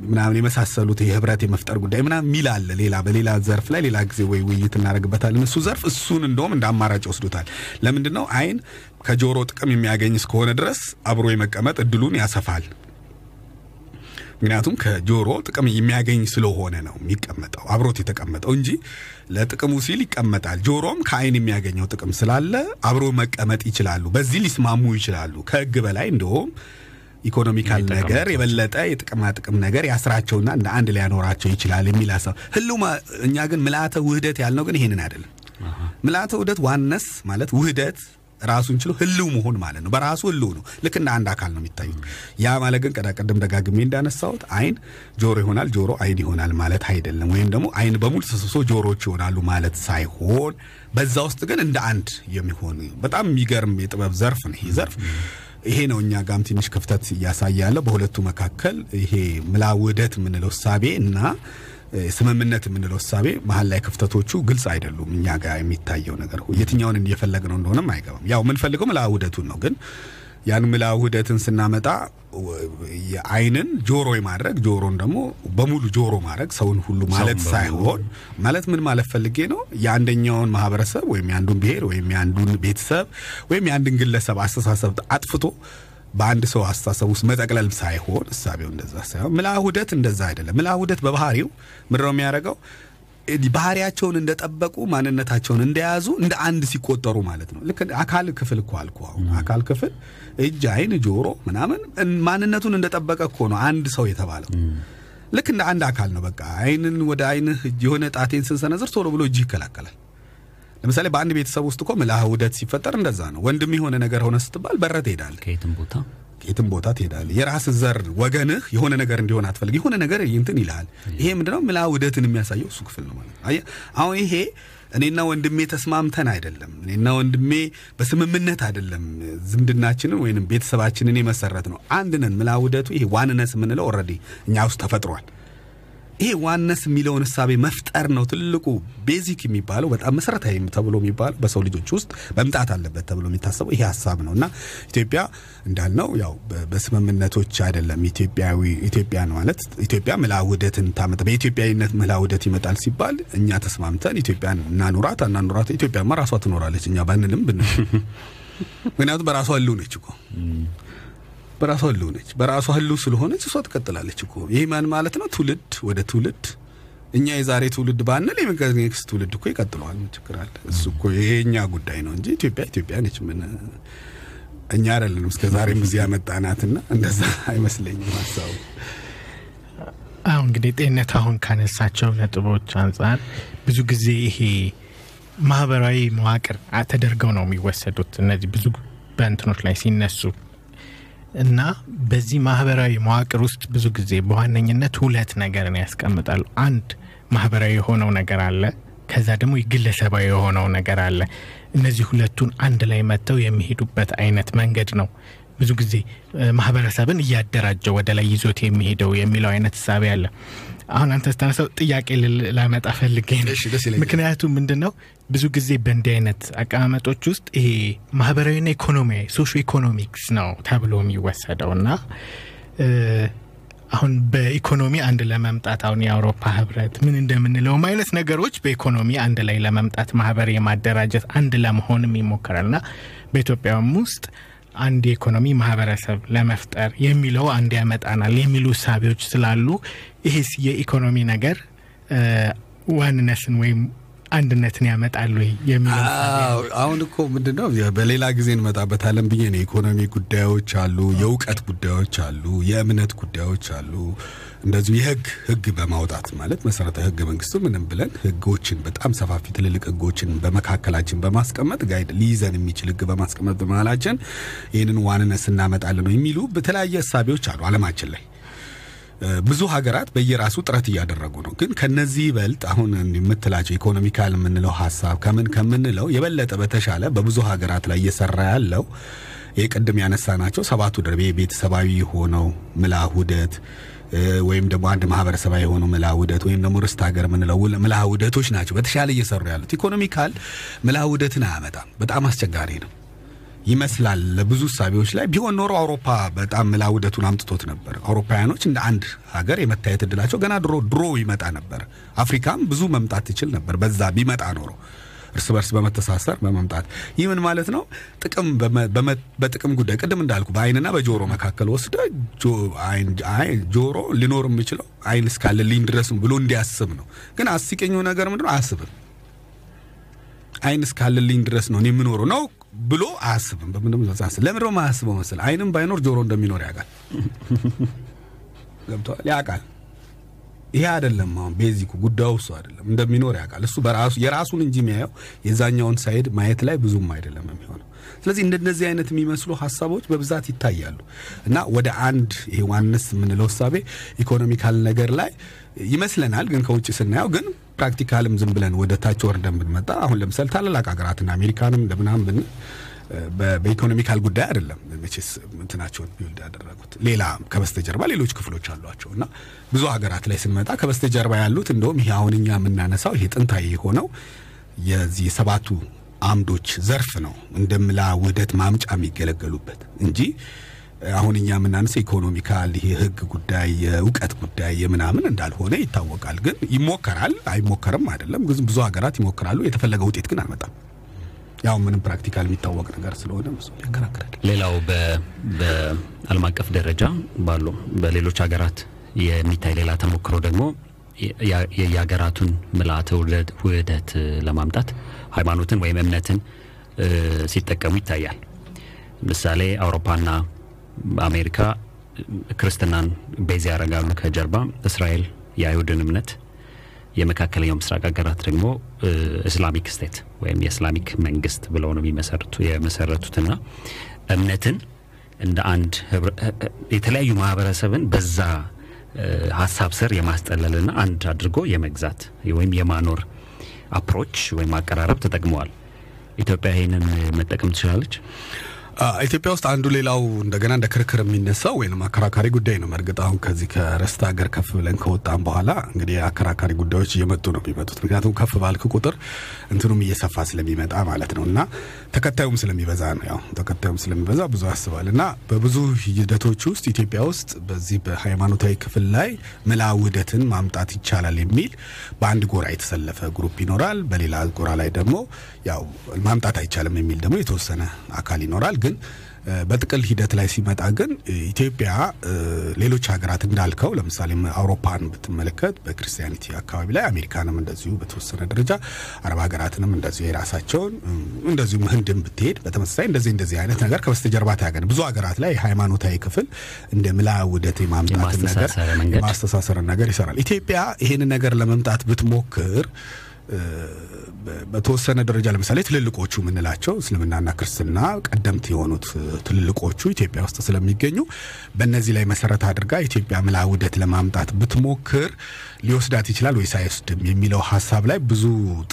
ምናምን የመሳሰሉት የህብረት የመፍጠር ጉዳይ ምናምን የሚል አለ። ሌላ በሌላ ዘርፍ ላይ ሌላ ጊዜ ወይ ውይይት እናደርግበታለን። እሱ ዘርፍ እሱን እንደውም እንደ አማራጭ ወስዶታል። ለምንድን ነው አይን ከጆሮ ጥቅም የሚያገኝ እስከሆነ ድረስ አብሮ የመቀመጥ እድሉን ያሰፋል። ምክንያቱም ከጆሮ ጥቅም የሚያገኝ ስለሆነ ነው የሚቀመጠው አብሮት የተቀመጠው እንጂ ለጥቅሙ ሲል ይቀመጣል። ጆሮም ከአይን የሚያገኘው ጥቅም ስላለ አብሮ መቀመጥ ይችላሉ። በዚህ ሊስማሙ ይችላሉ። ከህግ በላይ እንደውም ኢኮኖሚካል ነገር የበለጠ የጥቅማ ጥቅም ነገር ያስራቸውና እንደ አንድ ሊያኖራቸው ይችላል የሚል ሀሳብ ህልው ማ- እኛ ግን ምልአተ ውህደት ያልነው ግን ይሄንን አይደለም። ምልአተ ውህደት ዋነስ ማለት ውህደት ራሱን ችሎ ህልው መሆን ማለት ነው። በራሱ ህልው ነው። ልክ እንደ አንድ አካል ነው የሚታዩት። ያ ማለት ግን ቀዳ ቀደም ደጋግሜ እንዳነሳሁት አይን ጆሮ ይሆናል፣ ጆሮ አይን ይሆናል ማለት አይደለም። ወይም ደግሞ አይን በሙሉ ተሰብስቦ ጆሮዎች ይሆናሉ ማለት ሳይሆን በዛ ውስጥ ግን እንደ አንድ የሚሆን በጣም የሚገርም የጥበብ ዘርፍ ነው ይህ ዘርፍ። ይሄ ነው እኛ ጋም ትንሽ ክፍተት እያሳየ በሁለቱ መካከል ይሄ ምላ ውህደት የምንለው እሳቤ እና ስምምነት የምንለው እሳቤ መሀል ላይ ክፍተቶቹ ግልጽ አይደሉም። እኛ ጋር የሚታየው ነገር የትኛውን እየፈለግነው እንደሆነም አይገባም። ያው የምንፈልገው ምላ ውህደቱን ነው ግን ያን ምላ ውህደትን ስናመጣ የአይንን ጆሮ የማድረግ ጆሮን ደግሞ በሙሉ ጆሮ ማድረግ ሰውን ሁሉ ማለት ሳይሆን ማለት ምን ማለት ፈልጌ ነው የአንደኛውን ማህበረሰብ ወይም የአንዱን ብሔር ወይም የአንዱን ቤተሰብ ወይም የአንድን ግለሰብ አስተሳሰብ አጥፍቶ በአንድ ሰው አስተሳሰብ ውስጥ መጠቅለል ሳይሆን እሳቤው እንደዛ ሳይሆን ምልአ እንደዛ አይደለም። ምልአ ውህደት በባህሪው ምንድነው የሚያደርገው? ባህሪያቸውን እንደጠበቁ ማንነታቸውን እንደያዙ እንደ አንድ ሲቆጠሩ ማለት ነው። ልክ አካል ክፍል እኮ አልኩ። አሁን አካል ክፍል እጅ፣ አይን፣ ጆሮ ምናምን ማንነቱን እንደጠበቀ እኮ ነው አንድ ሰው የተባለው። ልክ እንደ አንድ አካል ነው። በቃ አይንን ወደ አይንህ የሆነ ጣቴን ስንሰነዝር ቶሎ ብሎ እጅ ይከላከላል። ለምሳሌ በአንድ ቤተሰብ ውስጥ እኮ ምልአ ውህደት ሲፈጠር እንደዛ ነው። ወንድም የሆነ ነገር ሆነ ስትባል በረት ትሄዳለህ ከየትም ቦታ የትም ቦታ ትሄዳለህ። የራስ ዘር ወገንህ የሆነ ነገር እንዲሆን አትፈልግ። የሆነ ነገር እንትን ይልሃል። ይሄ ምንድነው ምልአ ውህደትን የሚያሳየው እሱ ክፍል ነው ማለት ነው። አሁን ይሄ እኔና ወንድሜ ተስማምተን አይደለም፣ እኔና ወንድሜ በስምምነት አይደለም ዝምድናችንን ወይንም ቤተሰባችንን የመሰረት ነው። አንድ ነን። ምልአ ውህደቱ ይሄ oneness የምንለው already እኛ ውስጥ ተፈጥሯል። ይሄ oneness የሚለውን እሳቤ መፍጠር ነው ትልቁ basic የሚባለው በጣም መሰረታዊ ተብሎ የሚባለው በሰው ልጆች ውስጥ መምጣት አለበት ተብሎ የሚታሰበው ይሄ ሀሳብ ነው። እና ኢትዮጵያ እንዳልነው ያው በስምምነቶች አይደለም ኢትዮጵያዊ ኢትዮጵያን ማለት ኢትዮጵያ ምልአ ውህደትን ታመጣ በኢትዮጵያዊነት ምልአ ውህደት ይመጣል ሲባል እኛ ተስማምተን ኢትዮጵያን እናኑራት አናኑራት ኢትዮጵያማ ራሷ ትኖራለች እኛ ባንልም ብን ምክንያቱም በራሷ ነች እኮ በራሷ ህልው ነች። በራሷ ህልው ስለሆነች እሷ ትቀጥላለች እኮ። ይህ ማለት ነው? ትውልድ ወደ ትውልድ እኛ የዛሬ ትውልድ ባንል የኔክስት ትውልድ እኮ ይቀጥለዋል። ችግር አለ? እሱ እኮ የኛ ጉዳይ ነው እንጂ ኢትዮጵያ ኢትዮጵያ ነች። ምን እኛ አይደለንም እስከ ዛሬም ጊዜ ያመጣናትና እንደዛ አይመስለኝም ሀሳቡ። አሁን እንግዲህ ጤንነት አሁን ካነሳቸው ነጥቦች አንጻር ብዙ ጊዜ ይሄ ማህበራዊ መዋቅር ተደርገው ነው የሚወሰዱት እነዚህ ብዙ በእንትኖች ላይ ሲነሱ እና በዚህ ማህበራዊ መዋቅር ውስጥ ብዙ ጊዜ በዋነኝነት ሁለት ነገርን ያስቀምጣሉ። አንድ ማህበራዊ የሆነው ነገር አለ፣ ከዛ ደግሞ ግለሰባዊ የሆነው ነገር አለ። እነዚህ ሁለቱን አንድ ላይ መጥተው የሚሄዱበት አይነት መንገድ ነው ብዙ ጊዜ ማህበረሰብን እያደራጀው ወደ ላይ ይዞት የሚሄደው የሚለው አይነት እሳቤ አለ። አሁን አንተ ስታነሳው ጥያቄ ላመጣ ፈልጌ ነው። ምክንያቱም ምንድን ነው ብዙ ጊዜ በእንዲህ አይነት አቀማመጦች ውስጥ ይሄ ማህበራዊና ኢኮኖሚያዊ ሶሾ ኢኮኖሚክስ ነው ተብሎ የሚወሰደው እና አሁን በኢኮኖሚ አንድ ለመምጣት አሁን የአውሮፓ ህብረት ምን እንደምንለውም አይነት ነገሮች በኢኮኖሚ አንድ ላይ ለመምጣት ማህበር የማደራጀት አንድ ለመሆንም ይሞከራል እና በኢትዮጵያም ውስጥ አንድ የኢኮኖሚ ማህበረሰብ ለመፍጠር የሚለው አንድ ያመጣናል የሚሉ እሳቤዎች ስላሉ ይሄስ የኢኮኖሚ ነገር ዋንነትን ወይም አንድነትን ያመጣል ወይ የሚለው አሁን እኮ ምንድን ነው በሌላ ጊዜ እንመጣበታለን ብዬ ነው። የኢኮኖሚ ጉዳዮች አሉ፣ የእውቀት ጉዳዮች አሉ፣ የእምነት ጉዳዮች አሉ። እንደዚሁ የህግ ህግ በማውጣት ማለት መሰረታዊ ህገ መንግስቱ ምንም ብለን ህጎችን በጣም ሰፋፊ ትልልቅ ህጎችን በመካከላችን በማስቀመጥ ጋይድ ሊይዘን የሚችል ህግ በማስቀመጥ በመሀላችን ይህንን oneness እናመጣለን ነው የሚሉ በተለያየ እሳቤዎች አሉ አለማችን ላይ ብዙ ሀገራት በየራሱ ጥረት እያደረጉ ነው። ግን ከነዚህ ይበልጥ አሁን የምትላቸው economical የምንለው ሀሳብ ከምን ከምንለው የበለጠ በተሻለ በብዙ ሀገራት ላይ እየሰራ ያለው ይህ ቅድም ያነሳናቸው ሰባቱ ደርቤ ቤተሰባዊ የሆነው ምልአ ውህደት እ፣ ወይም ደግሞ አንድ ማህበረሰባዊ የሆነው ምልአ ውህደት ወይም ደግሞ ርስት ሀገር የምንለው ምልአ ውህደቶች ናቸው በተሻለ እየሰሩ ያሉት። economical ምልአ ውህደትን አያመጣም። በጣም አስቸጋሪ ነው ይመስላል ለብዙ እሳቤዎች ላይ ቢሆን ኖሮ አውሮፓ በጣም ምልአ ውህደቱን አምጥቶት ነበር። አውሮፓውያኖች እንደ አንድ ሀገር የመታየት እድላቸው ገና ድሮ ድሮ ይመጣ ነበር። አፍሪካም ብዙ መምጣት ትችል ነበር በዛ ቢመጣ ኖሮ እርስ በርስ በመተሳሰር በመምጣት ይህ ምን ማለት ነው? ጥቅም በጥቅም ጉዳይ ቅድም እንዳልኩ በአይንና በጆሮ መካከል ወስደ ጆሮ ሊኖር የሚችለው አይን እስካለልኝ ድረስ ነው ብሎ እንዲያስብ ነው። ግን አስቂኙ ነገር ምንድነው? አያስብም። አይን እስካለልኝ ድረስ ነው የምኖረው ነው ብሎ አያስብም። ለምን ነው ማያስበው መሰል አይንም ባይኖር ጆሮ እንደሚኖር ያውቃል። ገብቷል፣ ያውቃል። ይሄ አይደለም አሁን basic ኡ ጉዳዩ እሱ አይደለም። እንደሚኖር ያውቃል። እሱ በራሱ የራሱን እንጂ የሚያየው የዛኛውን side ማየት ላይ ብዙም አይደለም የሚሆነው። ስለዚህ እንደነዚህ አይነት የሚመስሉ ሀሳቦች በብዛት ይታያሉ እና ወደ አንድ ይሄ oneness የምንለው እሳቤ economical ነገር ላይ ይመስለናል። ግን ከውጭ ስናየው ግን practical ም ዝም ብለን ወደ ታች ወርደን ብንመጣ አሁን ለምሳሌ ታላላቅ ሀገራትና አሜሪካንም እንደምናምን ብን በ- በ economical ጉዳይ አይደለም መቼስ እንትናቸውን build ያደረጉት ሌላ ከበስተጀርባ ሌሎች ክፍሎች አሏቸው እና ብዙ ሀገራት ላይ ስንመጣ ከበስተጀርባ ያሉት እንደውም ይሄ አሁን እኛ የምናነሳው ይሄ ጥንታዊ የሆነው የዚህ የሰባቱ አምዶች ዘርፍ ነው እንደ ምልአ ውህደት ማምጫ የሚገለገሉበት እንጂ አሁን እኛ የምናነሳው economical ይሄ ህግ ጉዳይ የእውቀት ጉዳይ የምናምን እንዳልሆነ ይታወቃል። ግን ይሞከራል፣ አይሞከርም አይደለም። ግን ብዙ ሀገራት ይሞክራሉ። የተፈለገ ውጤት ግን አልመጣም። ያው ምንም practical የሚታወቅ ነገር ስለሆነ ያከራክራል። ሌላው በዓለም አቀፍ ደረጃ ባሉ በሌሎች ሀገራት የሚታይ ሌላ ተሞክሮ ደግሞ የየሀገራቱን ምልአተ ውህደት- ለማምጣት ሃይማኖትን ወይም እምነትን ሲጠቀሙ ይታያል። ምሳሌ አውሮፓና አሜሪካ ክርስትናን base ያደርጋሉ ከጀርባ እስራኤል የአይሁድን እምነት የመካከለኛው ምስራቅ ሀገራት ደግሞ Islamic state ወይም የ Islamic መንግስት ብለው ነው የሚመሰርቱ የመሰረቱትና እምነትን እንደ አንድ የተለያዩ ማህበረሰብን በዛ ሀሳብ ስር የማስጠለልና አንድ አድርጎ የመግዛት ወይም የማኖር approach ወይም አቀራረብ ተጠቅመዋል። ኢትዮጵያ ይህንን መጠቀም ትችላለች። ኢትዮጵያ ውስጥ አንዱ ሌላው እንደገና እንደ ክርክር የሚነሳው ወይም አከራካሪ ጉዳይ ነው። በርግጥ አሁን ከዚህ ከርስት ሀገር ከፍ ብለን ከወጣን በኋላ እንግዲህ አከራካሪ ጉዳዮች እየመጡ ነው የሚመጡት። ምክንያቱም ከፍ ባልክ ቁጥር እንትኑም እየሰፋ ስለሚመጣ ማለት ነው እና ተከታዩም ስለሚበዛ ነው። ያው ተከታዩም ስለሚበዛ ብዙ ያስባል እና በብዙ ሂደቶች ውስጥ ኢትዮጵያ ውስጥ በዚህ በሃይማኖታዊ ክፍል ላይ ምልአ ውህደትን ማምጣት ይቻላል የሚል በአንድ ጎራ የተሰለፈ group ይኖራል። በሌላ ጎራ ላይ ደግሞ ያው ማምጣት አይቻልም የሚል ደግሞ የተወሰነ አካል ይኖራል። ግን እ፣ በጥቅል ሂደት ላይ ሲመጣ ግን ኢትዮጵያ ሌሎች ሀገራት እንዳልከው ለምሳሌ አውሮፓን ብትመለከት በ Christianity አካባቢ ላይ አሜሪካንም እንደዚሁ በተወሰነ ደረጃ አረብ ሀገራትንም እንደዚሁ የራሳቸውን እንደዚሁም ህንድን ብትሄድ በተመሳሳይ እንደዚህ እንደዚህ አይነት ነገር ከበስተጀርባ ታያለህ ብዙ ሀገራት ላይ ሃይማኖታዊ ክፍል እንደ ምልአ ውህደት የማምጣት ነገር የማስተሳሰርን ነገር ይሰራል። ኢትዮጵያ ይህንን ነገር ለመምጣት ብትሞክር በተወሰነ ደረጃ ለምሳሌ ትልልቆቹ የምንላቸው እስልምናና ክርስትና ቀደምት የሆኑት ትልልቆቹ ኢትዮጵያ ውስጥ ስለሚገኙ በእነዚህ ላይ መሰረት አድርጋ ኢትዮጵያ ምልአ ውህደት ለማምጣት ብትሞክር ሊወስዳት ይችላል ወይስ አይወስድም የሚለው ሀሳብ ላይ ብዙ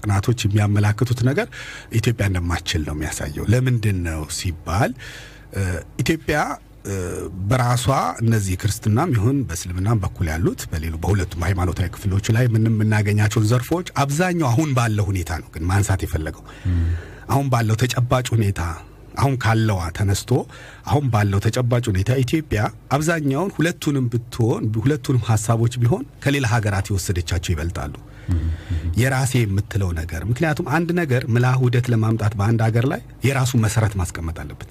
ጥናቶች የሚያመላክቱት ነገር ኢትዮጵያ እንደማትችል ነው የሚያሳየው። ለምንድን ነው ሲባል ኢትዮጵያ በራሷ እነዚህ ክርስትናም ይሁን በእስልምናም በኩል ያሉት በሌሉ በሁለቱም ሃይማኖታዊ ክፍሎች ላይ ምንም የምናገኛቸውን ዘርፎች አብዛኛው አሁን ባለው ሁኔታ ነው ግን ማንሳት የፈለገው አሁን ባለው ተጨባጭ ሁኔታ አሁን ካለዋ ተነስቶ አሁን ባለው ተጨባጭ ሁኔታ ኢትዮጵያ አብዛኛውን ሁለቱንም ብትሆን ሁለቱንም ሀሳቦች ቢሆን ከሌላ ሀገራት የወሰደቻቸው ይበልጣሉ። የራሴ የምትለው ነገር ምክንያቱም አንድ ነገር ምልአ ውህደት ለማምጣት በአንድ ሀገር ላይ የራሱ መሰረት ማስቀመጥ አለበት።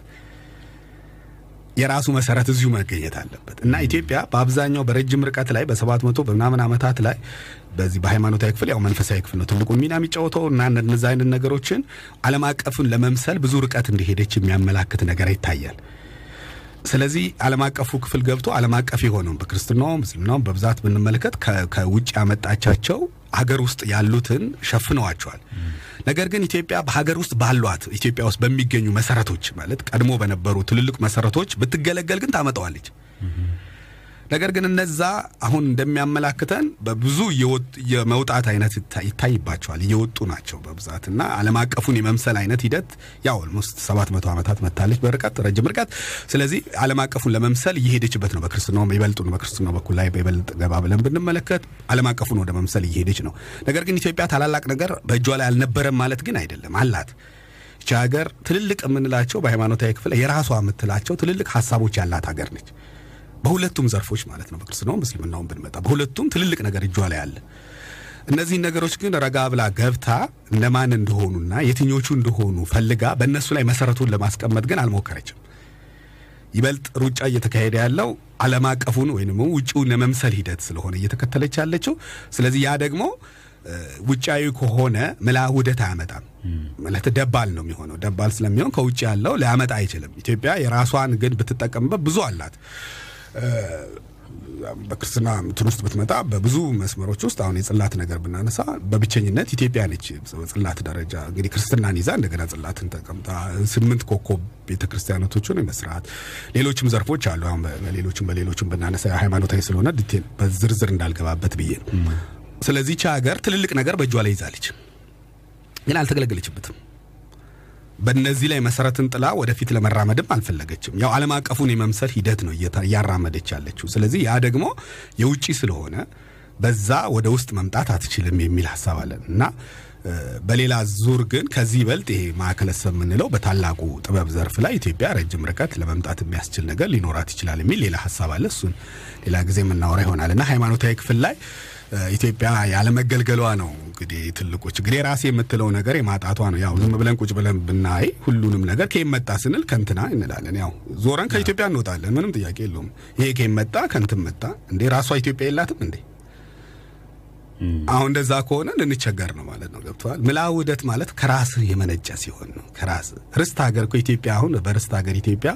የራሱ መሰረት እዚሁ መገኘት አለበት እና ኢትዮጵያ በአብዛኛው በረጅም ርቀት ላይ በሰባት መቶ በምናምን ዓመታት ላይ በዚህ በሃይማኖታዊ ክፍል ያው መንፈሳዊ ክፍል ነው ትልቁን ሚና የሚጫወተው እና እነዚ አይነት ነገሮችን ዓለም አቀፉን ለመምሰል ብዙ ርቀት እንደሄደች የሚያመላክት ነገር ይታያል። ስለዚህ ዓለም አቀፉ ክፍል ገብቶ ዓለም አቀፍ የሆነውን በክርስትናውም እስልምናውም በብዛት ብንመለከት ከውጭ ያመጣቻቸው ሀገር ውስጥ ያሉትን ሸፍነዋቸዋል። ነገር ግን ኢትዮጵያ በሀገር ውስጥ ባሏት ኢትዮጵያ ውስጥ በሚገኙ መሰረቶች ማለት ቀድሞ በነበሩ ትልልቅ መሰረቶች ብትገለገል ግን ታመጣዋለች። ነገር ግን እነዛ አሁን እንደሚያመላክተን በብዙ የመውጣት አይነት ይታ- ይታይባቸዋል እየወጡ ናቸው በብዛት እና ዓለም አቀፉን የመምሰል አይነት ሂደት ያው almost ሰባት መቶ ዓመታት መታለች በርቀት ረጅም ርቀት። ስለዚህ ዓለም አቀፉን ለመምሰል እየሄደችበት ነው። በክርስትናው ይበልጡን በክርስትናው በኩል ላይ በይበልጥ ገባ ብለን ብንመለከት ዓለም አቀፉን ወደ መምሰል እየሄደች ነው። ነገር ግን ኢትዮጵያ ታላላቅ ነገር በእጇ ላይ አልነበረም ማለት ግን አይደለም፣ አላት። ይቺ ሀገር ትልልቅ የምንላቸው በሃይማኖታዊ ክፍል የራሷ የምትላቸው ትልልቅ ሀሳቦች ያላት ሀገር ነች። በሁለቱም ዘርፎች ማለት ነው። በክርስትናውም በእስልምናውም ብንመጣ በሁለቱም ትልልቅ ነገር እጇ ላይ አለ። እነዚህን ነገሮች ግን ረጋ ብላ ገብታ እነማን እንደሆኑና የትኞቹ እንደሆኑ ፈልጋ በእነሱ ላይ መሰረቱን ለማስቀመጥ ግን አልሞከረችም። ይበልጥ ሩጫ እየተካሄደ ያለው ዓለም አቀፉን ወይም ውጭውን የመምሰል ሂደት ስለሆነ እየተከተለች ያለችው። ስለዚህ ያ ደግሞ ውጫዊ ከሆነ ምልአ ውህደት አያመጣም ማለት ደባል ነው የሚሆነው። ደባል ስለሚሆን ከውጭ ያለው ሊያመጣ አይችልም። ኢትዮጵያ የራሷን ግን ብትጠቀምበት ብዙ አላት። በክርስትና እንትን ውስጥ ብትመጣ በብዙ መስመሮች ውስጥ አሁን የጽላት ነገር ብናነሳ በብቸኝነት ኢትዮጵያ ነች። በጽላት ደረጃ እንግዲህ ክርስትናን ይዛ እንደገና ጽላትን ተቀምጣ ስምንት ኮከብ ቤተ ክርስቲያኖቶችን የመስራት ሌሎችም ዘርፎች አሉ። አሁን በሌሎችም በሌሎችም ብናነሳ ሃይማኖታዊ ስለሆነ detail በዝርዝር እንዳልገባበት ብዬ ነው። ስለዚህ ቻ ሀገር ትልልቅ ነገር በእጇ ላይ ይዛለች፣ ግን አልተገለገለችበትም። በእነዚህ ላይ መሰረትን ጥላ ወደፊት ለመራመድም አልፈለገችም። ያው ዓለም አቀፉን የመምሰል ሂደት ነው እያራመደች ያለችው። ስለዚህ ያ ደግሞ የውጭ ስለሆነ በዛ ወደ ውስጥ መምጣት አትችልም የሚል ሀሳብ አለን እና በሌላ ዙር ግን ከዚህ ይበልጥ ይሄ ማዕከለ ሰብ የምንለው በታላቁ ጥበብ ዘርፍ ላይ ኢትዮጵያ ረጅም ርቀት ለመምጣት የሚያስችል ነገር ሊኖራት ይችላል የሚል ሌላ ሀሳብ አለ። እሱን ሌላ ጊዜ የምናወራ ይሆናል እና ሃይማኖታዊ ክፍል ላይ ኢትዮጵያ ያለመገልገሏ ነው እንግዲህ ትልቁ ችግር። የራሴ የምትለው ነገር የማጣቷ ነው። ያው ዝም ብለን ቁጭ ብለን ብናይ ሁሉንም ነገር ከየት መጣ ስንል ከንትና እንላለን። ያው ዞረን ከኢትዮጵያ እንወጣለን። ምንም ጥያቄ የለውም። ይሄ ከየት መጣ ከንትን መጣ እንዴ? ራሷ ኢትዮጵያ የላትም እንዴ? አሁን እንደዛ ከሆነ ልንቸገር ነው ማለት ነው። ገብተዋል። ምልአተ ውህደት ማለት ከራስህ የመነጨ ሲሆን ነው። ከራስህ ርስት ሀገር ኢትዮጵያ አሁን በርስት ሀገር ኢትዮጵያ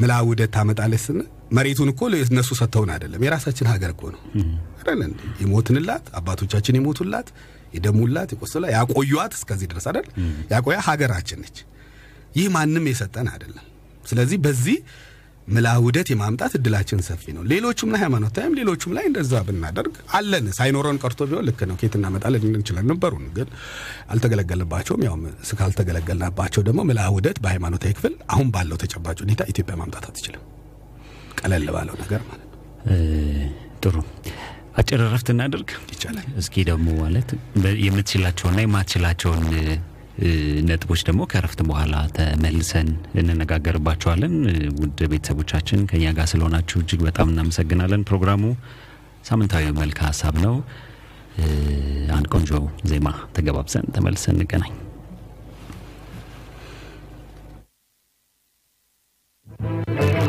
ምልአተ ውህደት ታመጣለች ስንል መሬቱን እኮ እነሱ ሰጥተውን አይደለም፣ የራሳችን ሀገር እኮ ነው አይደል? የሞትንላት አባቶቻችን የሞቱላት የደሙላት የቆሰላ ያቆዩት እስከዚህ ድረስ አይደል? ያቆያ ሀገራችን ነች። ይህ ማንም የሰጠን አይደለም። ስለዚህ በዚህ ምልአተ ውህደት የማምጣት እድላችን ሰፊ ነው። ሌሎቹም ላይ ሃይማኖታዊም ሌሎቹም ላይ እንደዛ ብናደርግ አለን። ሳይኖረን ቀርቶ ቢሆን ልክ ነው ኬት እናመጣለን እንችላለን ነበሩን፣ ግን አልተገለገልባቸውም። ያው ስካልተገለገልናባቸው ደግሞ ምልአተ ውህደት በሃይማኖታዊ ክፍል አሁን ባለው ተጨባጭ ሁኔታ ኢትዮጵያ ማምጣት አትችልም። ቀለል ባለው ነገር ማለት ነው ጥሩ አጭር እረፍት እናደርግ ይቻላል። እስኪ ደግሞ ማለት የምትችላቸውና የማትችላቸውን ነጥቦች ደግሞ ከእረፍት በኋላ ተመልሰን እንነጋገርባቸዋለን። ውድ ቤተሰቦቻችን ከኛ ጋር ስለሆናችሁ እጅግ በጣም እናመሰግናለን። ፕሮግራሙ ሳምንታዊ መልክ ሀሳብ ነው። አንድ ቆንጆ ዜማ ተገባብሰን ተመልሰን እንገናኝ። እመኑኝ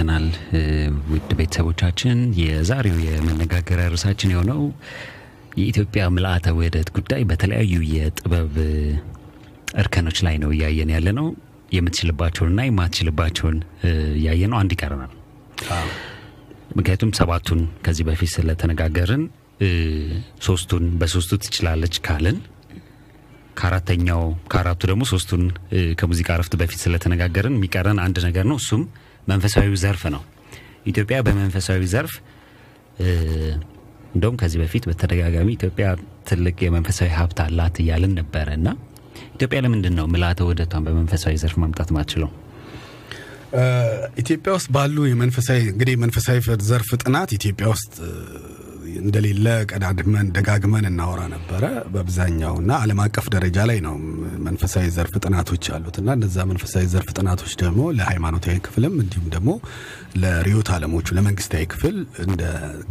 ተመልሰን መተናል። ውድ ቤተሰቦቻችን የዛሬው የመነጋገሪያ ርዕሳችን የሆነው የኢትዮጵያ ምልአተ ውህደት ጉዳይ በተለያዩ የጥበብ እርከኖች ላይ ነው እያየን ያለ ነው። የምትችልባቸውንና የማትችልባቸውን እያየ ነው። አንድ ይቀረናል። ምክንያቱም ሰባቱን ከዚህ በፊት ስለተነጋገርን ሶስቱን በሶስቱ ትችላለች ካልን ከአራተኛው ከአራቱ ደግሞ ሶስቱን ከሙዚቃ እረፍት በፊት ስለተነጋገርን የሚቀረን አንድ ነገር ነው። እሱም መንፈሳዊ ዘርፍ ነው። ኢትዮጵያ በመንፈሳዊ ዘርፍ እንደውም ከዚህ በፊት በተደጋጋሚ ኢትዮጵያ ትልቅ የመንፈሳዊ ሀብት አላት እያልን ነበረ እና ኢትዮጵያ ለምንድን ነው ምልአተ ውህደቷን በመንፈሳዊ ዘርፍ ማምጣት ማችለው? ኢትዮጵያ ውስጥ ባሉ የመንፈሳዊ እንግዲህ የመንፈሳዊ ዘርፍ ጥናት ኢትዮጵያ ውስጥ እንደሌለ ቀዳድመን ደጋግመን እናወራ ነበረ በአብዛኛው እና ዓለም አቀፍ ደረጃ ላይ ነው መንፈሳዊ ዘርፍ ጥናቶች ያሉት እና እነዛ መንፈሳዊ ዘርፍ ጥናቶች ደግሞ ለሃይማኖታዊ ክፍልም እንዲሁም ደግሞ ለርዕዮተ ዓለሞቹ ለመንግስታዊ ክፍል እንደ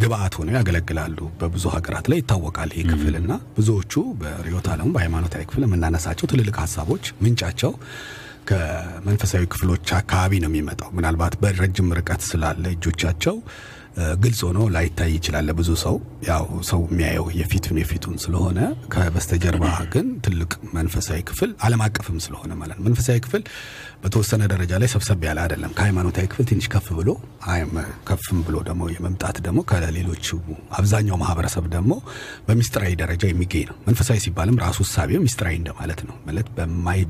ግብአት ሆነው ያገለግላሉ። በብዙ ሀገራት ላይ ይታወቃል ይህ ክፍል እና ብዙዎቹ በርዕዮተ ዓለሙ በሃይማኖታዊ ክፍል የምናነሳቸው ትልልቅ ሀሳቦች ምንጫቸው ከመንፈሳዊ ክፍሎች አካባቢ ነው የሚመጣው። ምናልባት በረጅም ርቀት ስላለ እጆቻቸው ግልጽ ሆኖ ላይታይ ይችላል ለብዙ ሰው። ያው ሰው የሚያየው የፊቱን የፊቱን ስለሆነ ከበስተጀርባ ግን ትልቅ መንፈሳዊ ክፍል ዓለም አቀፍም ስለሆነ ማለት ነው። መንፈሳዊ ክፍል በተወሰነ ደረጃ ላይ ሰብሰብ ያለ አይደለም። ከሃይማኖታዊ ክፍል ትንሽ ከፍ ብሎ ከፍም ብሎ ደግሞ የመምጣት ደግሞ ከሌሎቹ አብዛኛው ማህበረሰብ ደግሞ በሚስጥራዊ ደረጃ የሚገኝ ነው። መንፈሳዊ ሲባልም ራሱ እሳቤው ሚስጥራዊ እንደማለት ነው። ማለት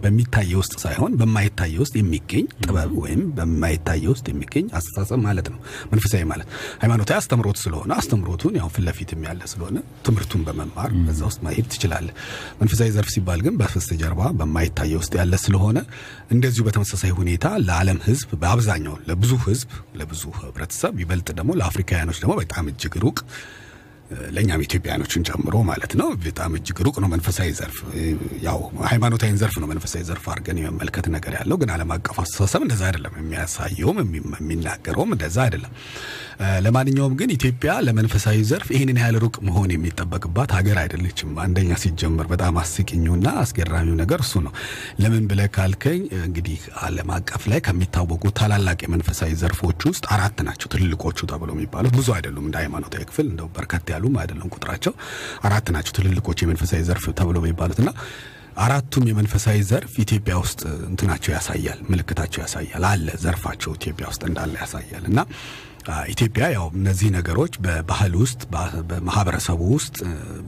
በሚታየ ውስጥ ሳይሆን በማይታየ ውስጥ የሚገኝ ጥበብ ወይም በማይታየ ውስጥ የሚገኝ አስተሳሰብ ማለት ነው። መንፈሳዊ ማለት ሃይማኖታዊ አስተምሮት ስለሆነ አስተምሮቱን ያው ፊት ያለ ስለሆነ ትምህርቱን በመማር በዛ ውስጥ ማሄድ ትችላለህ። መንፈሳዊ ዘርፍ ሲባል ግን በስተጀርባ በማይታየ ውስጥ ያለ ስለሆነ እንደዚሁ በተመሳሳይ ሁኔታ ለዓለም ሕዝብ በአብዛኛው ለብዙ ሕዝብ ለብዙ ህብረተሰብ ይበልጥ ደግሞ ለአፍሪካውያኖች ደግሞ በጣም እጅግ ሩቅ ለእኛም ኢትዮጵያኖችን ጨምሮ ማለት ነው በጣም እጅግ ሩቅ ነው መንፈሳዊ ዘርፍ። ያው ሃይማኖታዊን ዘርፍ ነው መንፈሳዊ ዘርፍ አድርገን የመመልከት ነገር ያለው፣ ግን ዓለም አቀፍ አስተሳሰብ እንደዛ አይደለም። የሚያሳየውም የሚናገረውም እንደዛ አይደለም። ለማንኛውም ግን ኢትዮጵያ ለመንፈሳዊ ዘርፍ ይህንን ያህል ሩቅ መሆን የሚጠበቅባት ሀገር አይደለችም። አንደኛ ሲጀመር በጣም አስቂኙና አስገራሚው ነገር እሱ ነው። ለምን ብለህ ካልከኝ እንግዲህ ዓለም አቀፍ ላይ ከሚታወቁ ታላላቅ የመንፈሳዊ ዘርፎች ውስጥ አራት ናቸው ትልልቆቹ ተብሎ የሚባሉት። ብዙ አይደሉም እንደ ሃይማኖታዊ ክፍል እንደው በርከት ያሉም አይደለም ቁጥራቸው አራት ናቸው። ትልልቆቹ የመንፈሳዊ ዘርፍ ተብሎ የሚባሉት እና አራቱም የመንፈሳዊ ዘርፍ ኢትዮጵያ ውስጥ እንትናቸው ያሳያል፣ ምልክታቸው ያሳያል አለ ዘርፋቸው ኢትዮጵያ ውስጥ እንዳለ ያሳያል። እና ኢትዮጵያ ያው እነዚህ ነገሮች በባህል ውስጥ በማህበረሰቡ ውስጥ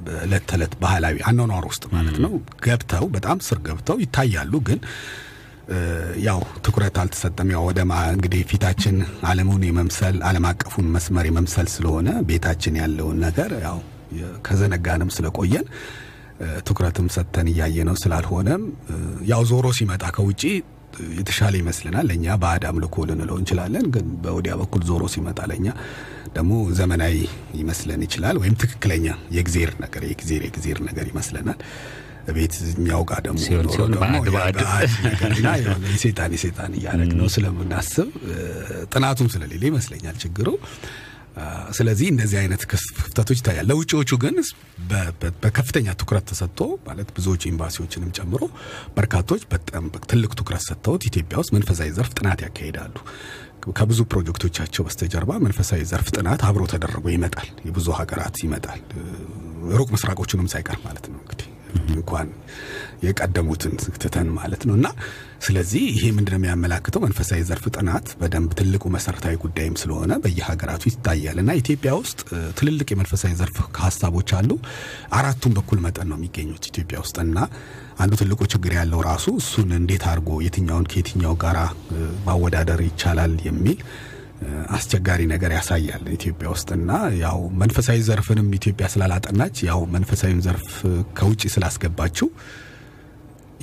በእለት ተዕለት ባህላዊ አኗኗር ውስጥ ማለት ነው ገብተው በጣም ስር ገብተው ይታያሉ። ግን ያው ትኩረት አልተሰጠም። ያው ወደ እንግዲህ ፊታችን ዓለሙን የመምሰል ዓለም አቀፉን መስመር የመምሰል ስለሆነ ቤታችን ያለውን ነገር ያው ከዘነጋንም ስለቆየን ትኩረትም ሰጥተን እያየ ነው ስላልሆነም ያው ዞሮ ሲመጣ ከውጪ የተሻለ ይመስልናል። ለእኛ ባዕድ አምልኮ ልንለው እንችላለን። ግን በወዲያ በኩል ዞሮ ሲመጣ ለእኛ ደግሞ ዘመናዊ ይመስለን ይችላል። ወይም ትክክለኛ የእግዜር ነገር የእግዜር የእግዜር ነገር ይመስለናል። ቤት እኛው ጋር ደግሞ ኖሮ ነገርና የሴጣን የሴጣን እያደረግ ነው ስለምናስብ ጥናቱም ስለሌለ ይመስለኛል ችግሩ። ስለዚህ እንደዚህ አይነት ክፍተቶች ይታያል። ለውጭዎቹ ግን በከፍተኛ ትኩረት ተሰጥቶ ማለት ብዙዎቹ ኤምባሲዎችንም ጨምሮ በርካቶች በጣም ትልቅ ትኩረት ሰጥተውት ኢትዮጵያ ውስጥ መንፈሳዊ ዘርፍ ጥናት ያካሂዳሉ። ከብዙ ፕሮጀክቶቻቸው በስተጀርባ መንፈሳዊ ዘርፍ ጥናት አብሮ ተደርጎ ይመጣል። የብዙ ሀገራት ይመጣል። ሩቅ ምስራቆቹንም ሳይቀር ማለት ነው እንግዲህ እንኳን የቀደሙትን ትተን ማለት ነው። እና ስለዚህ ይሄ ምንድነው የሚያመላክተው? መንፈሳዊ ዘርፍ ጥናት በደንብ ትልቁ መሰረታዊ ጉዳይም ስለሆነ በየሀገራቱ ይታያል። እና ኢትዮጵያ ውስጥ ትልልቅ የመንፈሳዊ ዘርፍ ሀሳቦች አሉ። አራቱም በኩል መጠን ነው የሚገኙት ኢትዮጵያ ውስጥ። እና አንዱ ትልቁ ችግር ያለው ራሱ እሱን እንዴት አድርጎ የትኛውን ከየትኛው ጋራ ማወዳደር ይቻላል የሚል አስቸጋሪ ነገር ያሳያል ኢትዮጵያ ውስጥና ያው መንፈሳዊ ዘርፍንም ኢትዮጵያ ስላላጠናች ያው መንፈሳዊን ዘርፍ ከውጭ ስላስገባችው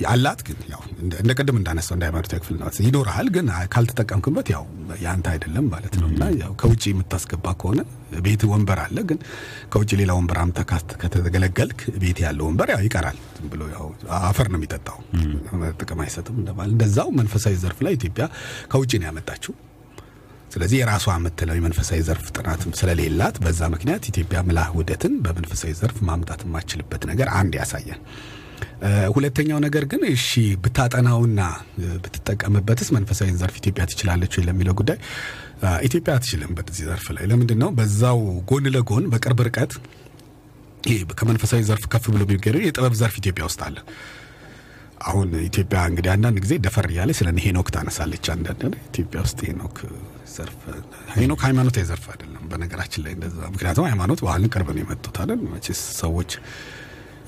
አላት ግን ያው እንደ ቅድም እንዳነሳው እንደ ሃይማኖታዊ ክፍል ነው ይኖርሃል፣ ግን ካልተጠቀምክበት ያው ያንተ አይደለም ማለት ነው እና ያው ከውጭ የምታስገባ ከሆነ ቤት ወንበር አለ፣ ግን ከውጭ ሌላ ወንበር አምጥተህ ካት- ከተገለገልክ ቤት ያለው ወንበር ያው ይቀራል። ብሎ ያው አፈር ነው የሚጠጣው፣ ጥቅም አይሰጥም እንደማለት። እንደዛው መንፈሳዊ ዘርፍ ላይ ኢትዮጵያ ከውጭ ነው ያመጣችው። ስለዚህ የራሷ የምትለው የመንፈሳዊ ዘርፍ ጥናትም ስለሌላት በዛ ምክንያት ኢትዮጵያ ምልዓተ ውህደትን በመንፈሳዊ ዘርፍ ማምጣት የማችልበት ነገር አንድ ያሳያል። ሁለተኛው ነገር ግን እሺ ብታጠናውና ብትጠቀምበትስ መንፈሳዊ ዘርፍ ኢትዮጵያ ትችላለች ለሚለው ጉዳይ ኢትዮጵያ አትችልም። በዚህ ዘርፍ ላይ ለምንድን ነው? በዛው ጎን ለጎን በቅርብ ርቀት ይሄ ከመንፈሳዊ ዘርፍ ከፍ ብሎ የሚገኘው የጥበብ ዘርፍ ኢትዮጵያ ውስጥ አለ። አሁን ኢትዮጵያ እንግዲህ አንዳንድ ጊዜ ደፈር እያለ ስለ ሄኖክ ታነሳለች። አንዳንድ ኢትዮጵያ ውስጥ ሄኖክ ዘርፍ ሄኖክ ሃይማኖታዊ ዘርፍ አይደለም በነገራችን ላይ እንደዛ። ምክንያቱም ሃይማኖት ባህልን ቅርብ ነው የመጡት አይደል? መቼስ ሰዎች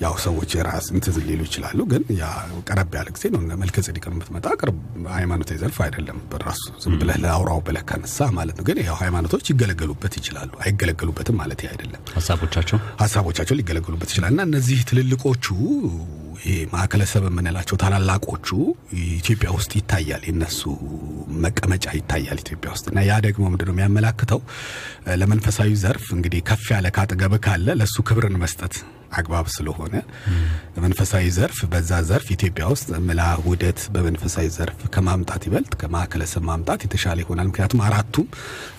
ያው ሰዎች የራስ እንትን ሊሉ ይችላሉ፣ ግን ያ ቀረብ ያለ ጊዜ ነው። መልከ ጼዴቅን የምትመጣ ቅርብ ሃይማኖታዊ ዘርፍ አይደለም በራሱ ዝም ብለህ ለአውራው ብለህ ካነሳ ማለት ነው። ግን ያው ሃይማኖቶች ይገለገሉበት ይችላሉ፣ አይገለገሉበትም ማለት አይደለም። ሀሳቦቻቸው ሀሳቦቻቸው ሊገለገሉበት ይችላል እና እነዚህ ትልልቆቹ ማዕከለ ሰብ የምንላቸው ታላላቆቹ ኢትዮጵያ ውስጥ ይታያል። የነሱ መቀመጫ ይታያል ኢትዮጵያ ውስጥ እና ያ ደግሞ ምንድነው የሚያመላክተው ለመንፈሳዊ ዘርፍ እንግዲህ ከፍ ያለ ካጠገብ ካለ ለእሱ ክብርን መስጠት አግባብ ስለሆነ በመንፈሳዊ ዘርፍ በዛ ዘርፍ ኢትዮጵያ ውስጥ ምላ ውህደት በመንፈሳዊ ዘርፍ ከማምጣት ይበልጥ ከማዕከለ ሰብ ማምጣት የተሻለ ይሆናል። ምክንያቱም አራቱም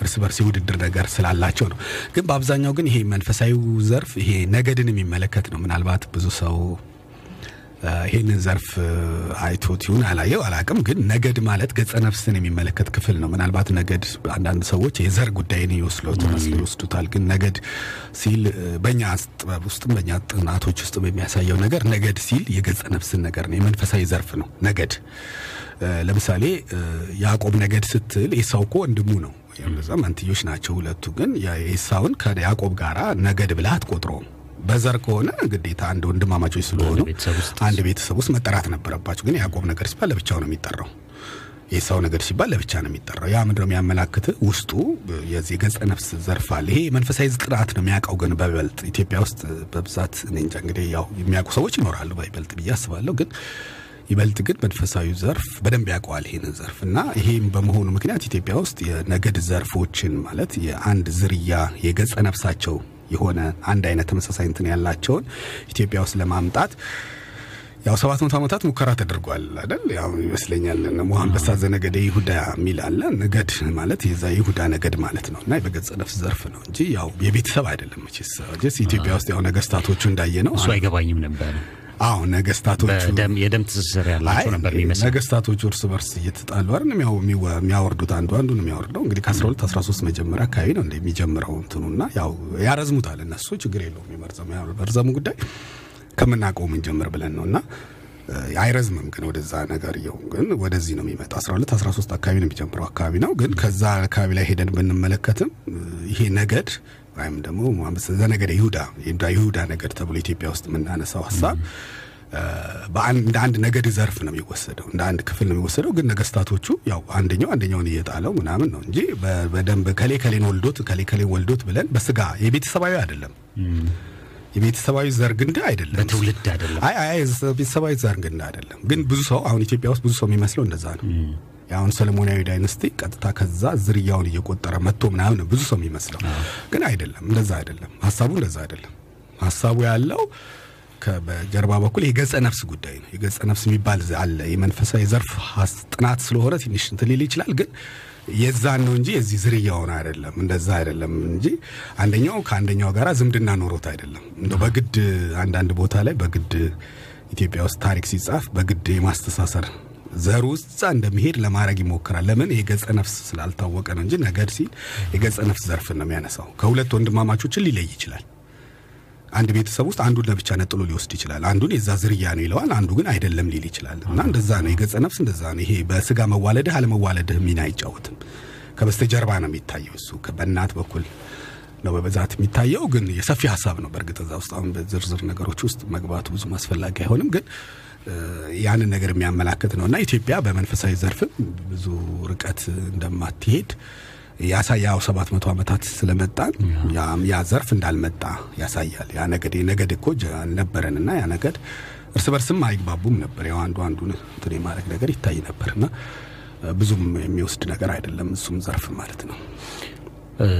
እርስ በርስ የውድድር ነገር ስላላቸው ነው። ግን በአብዛኛው ግን ይሄ መንፈሳዊ ዘርፍ ይሄ ነገድን የሚመለከት ነው። ምናልባት ብዙ ሰው ይህንን ዘርፍ አይቶት ይሁን አላየው አላቅም። ግን ነገድ ማለት ገጸ ነፍስን የሚመለከት ክፍል ነው። ምናልባት ነገድ አንዳንድ ሰዎች የዘር ጉዳይን ይወስሉት መስሎ ይወስዱታል። ግን ነገድ ሲል በእኛ ጥበብ ውስጥም በእኛ ጥናቶች ውስጥ የሚያሳየው ነገር ነገድ ሲል የገጸ ነፍስን ነገር ነው። የመንፈሳዊ ዘርፍ ነው ነገድ። ለምሳሌ ያዕቆብ ነገድ ስትል ኤሳው እኮ ወንድሙ ነው። በዛ መንትዮች ናቸው ሁለቱ። ግን የኤሳውን ከያዕቆብ ጋራ ነገድ ብለህ አትቆጥረውም። በዘር ከሆነ ግዴታ አንድ ወንድማማቾች ስለሆኑ አንድ ቤተሰብ ውስጥ መጠራት ነበረባቸው። ግን ያዕቆብ ነገር ሲባል ለብቻው ነው የሚጠራው። የኤሳው ነገር ሲባል ለብቻ ነው የሚጠራው። ያ ምንድነው የሚያመላክት ውስጡ የዚህ ገጸ ነፍስ ዘርፍ አለ። ይሄ መንፈሳዊ ጥናት ነው የሚያውቀው። ግን በይበልጥ ኢትዮጵያ ውስጥ በብዛት እንጃ እንግዲህ ያው የሚያውቁ ሰዎች ይኖራሉ በይበልጥ ብዬ አስባለሁ። ግን ይበልጥ ግን መንፈሳዊ ዘርፍ በደንብ ያውቀዋል ይህንን ዘርፍ እና ይሄም በመሆኑ ምክንያት ኢትዮጵያ ውስጥ የነገድ ዘርፎችን ማለት የአንድ ዝርያ የገጸ ነፍሳቸው የሆነ አንድ አይነት ተመሳሳይ እንትን ያላቸውን ኢትዮጵያ ውስጥ ለማምጣት ያው ሰባት መቶ ዓመታት ሙከራ ተደርጓል አይደል? ያው ይመስለኛል ሞ አንበሳ ዘነገደ ይሁዳ የሚል አለ። ነገድ ማለት የዛ ይሁዳ ነገድ ማለት ነው እና በገጸ ነፍስ ዘርፍ ነው እንጂ ያው የቤተሰብ አይደለም። ኢትዮጵያ ውስጥ ያው ነገስታቶቹ እንዳየ ነው። እሱ አይገባኝም ነበር። አዎ ነገስታቶቹ የደም ትስስር ያላቸው ነበር የሚመስል ነገስታቶቹ እርስ በርስ እየተጣሉ አይደል? የሚያወርዱት አንዱ አንዱን የሚያወርደው እንግዲህ ከ12 13 መጀመሪያ አካባቢ ነው እንደ የሚጀምረው እንትኑና ያው ያረዝሙታል እነሱ ችግር የለውም የመርዘሙ መርዘሙ ጉዳይ ከምናውቀው ምን ጀምር ብለን ነው። እና አይረዝምም ግን ወደዛ ነገር የው ግን ወደዚህ ነው የሚመጣው። 12 13 አካባቢ ነው የሚጀምረው አካባቢ ነው። ግን ከዛ አካባቢ ላይ ሄደን ብንመለከትም ይሄ ነገድ ወይም ደግሞ ዘነገደ ይሁዳ ይሁዳ ነገድ ተብሎ ኢትዮጵያ ውስጥ የምናነሳው ሀሳብ እንደ አንድ ነገድ ዘርፍ ነው የሚወሰደው እንደ አንድ ክፍል ነው የሚወሰደው። ግን ነገስታቶቹ ያው አንደኛው አንደኛውን እየጣለው ምናምን ነው እንጂ በደንብ ከሌ ከሌን ወልዶት ከሌ ከሌን ወልዶት ብለን በስጋ የቤተሰባዊ አይደለም። የቤተሰባዊ ዘር ግንድ አይደለም። በትውልድ አይደለም። አይ አይ ቤተሰባዊ ዘር ግንድ አይደለም። ግን ብዙ ሰው አሁን ኢትዮጵያ ውስጥ ብዙ ሰው የሚመስለው እንደዛ ነው የአሁን ሰለሞናዊ dynasty ቀጥታ ከዛ ዝርያውን እየቆጠረ መጥቶ ምናምን ብዙ ሰው የሚመስለው። ግን አይደለም እንደዛ አይደለም። ሀሳቡ እንደዛ አይደለም። ሀሳቡ ያለው በጀርባ በኩል የገጸ ነፍስ ጉዳይ ነው። የገጸ ነፍስ የሚባል አለ። የመንፈሳዊ ዘርፍ ጥናት ስለሆነ ትንሽ እንትን ሊል ይችላል ግን የዛን ነው እንጂ የዚህ ዝርያውን አይደለም እንደዛ አይደለም እንጂ አንደኛው ከአንደኛው ጋር ዝምድና ኖሮት አይደለም። እንደው በግድ አንዳንድ ቦታ ላይ በግድ ኢትዮጵያ ውስጥ ታሪክ ሲጻፍ በግድ የማስተሳሰር ዘሩ ውስጥ እንደሚሄድ ለማድረግ ይሞክራል ለምን የገጸ ነፍስ ስላልታወቀ ነው እንጂ ነገድ ሲል የገጸ ነፍስ ዘርፍን ነው የሚያነሳው ከሁለት ወንድማማቾችን ሊለይ ይችላል አንድ ቤተሰብ ውስጥ አንዱን ለብቻ ነጥሎ ሊወስድ ይችላል። አንዱን የዛ ዝርያ ነው ይለዋል፣ አንዱ ግን አይደለም ሊል ይችላል። እና እንደዛ ነው የገጸ ነፍስ እንደዛ ነው። ይሄ በስጋ መዋለድህ አለመዋለድህ ሚና አይጫወትም። ከበስተጀርባ ነው የሚታየው። እሱ በእናት በኩል ነው በብዛት የሚታየው። ግን የሰፊ ሀሳብ ነው። በእርግጥ እዛ ውስጥ አሁን በዝርዝር ነገሮች ውስጥ መግባቱ ብዙም አስፈላጊ አይሆንም። ግን ያንን ነገር የሚያመላክት ነው እና ኢትዮጵያ በመንፈሳዊ ዘርፍም ብዙ ርቀት እንደማትሄድ ያሳያው ሰባት መቶ ዓመታት ስለመጣን ያ- ያ ዘርፍ እንዳልመጣ ያሳያል። ያ ነገድ የነገድ እኮ አልነበረን እና ያ ነገድ እርስ በርስም አይግባቡም ነበር። ያው አንዱ አንዱን እንትን የማድረግ ነገር ይታይ ነበር እና ብዙም የሚወስድ ነገር አይደለም እሱም ዘርፍ ማለት ነው።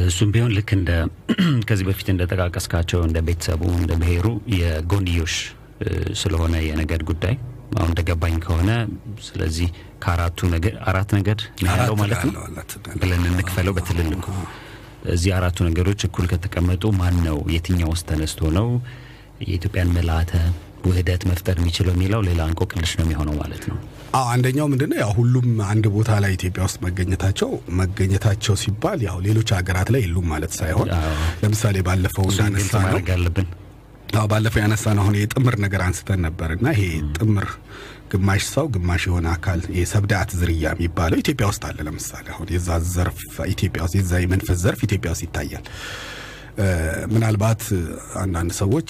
እሱም ቢሆን ልክ እንደ ከዚህ በፊት እንደጠቃቀስካቸው እንደ ቤተሰቡ እንደ ብሔሩ የጎንዮሽ ስለሆነ የነገድ ጉዳይ አሁን እንደገባኝ ከሆነ ስለዚህ ከአራቱ አራት ነገድ ያለው ማለት ነው። ብለን እንክፈለው በትልልቁ። እዚህ አራቱ ነገሮች እኩል ከተቀመጡ ማን ነው የትኛው ውስጥ ተነስቶ ነው የኢትዮጵያን ምልአተ ውህደት መፍጠር የሚችለው የሚለው ሌላ እንቆቅልሽ ነው የሚሆነው ማለት ነው። አዎ አንደኛው ምንድነው? ያው ሁሉም አንድ ቦታ ላይ ኢትዮጵያ ውስጥ መገኘታቸው መገኘታቸው ሲባል ያው ሌሎች ሀገራት ላይ የሉም ማለት ሳይሆን ለምሳሌ ባለፈው እንዳነሳ ነው አዎ ባለፈው ያነሳ ነው አሁን የጥምር ነገር አንስተን ነበር እና ይሄ ጥምር ግማሽ ሰው ግማሽ የሆነ አካል የሰብዳት ዝርያ የሚባለው ኢትዮጵያ ውስጥ አለ። ለምሳሌ አሁን የዛ ዘርፍ ኢትዮጵያ ውስጥ የዛ የመንፈስ ዘርፍ ኢትዮጵያ ውስጥ ይታያል። ምናልባት አንዳንድ ሰዎች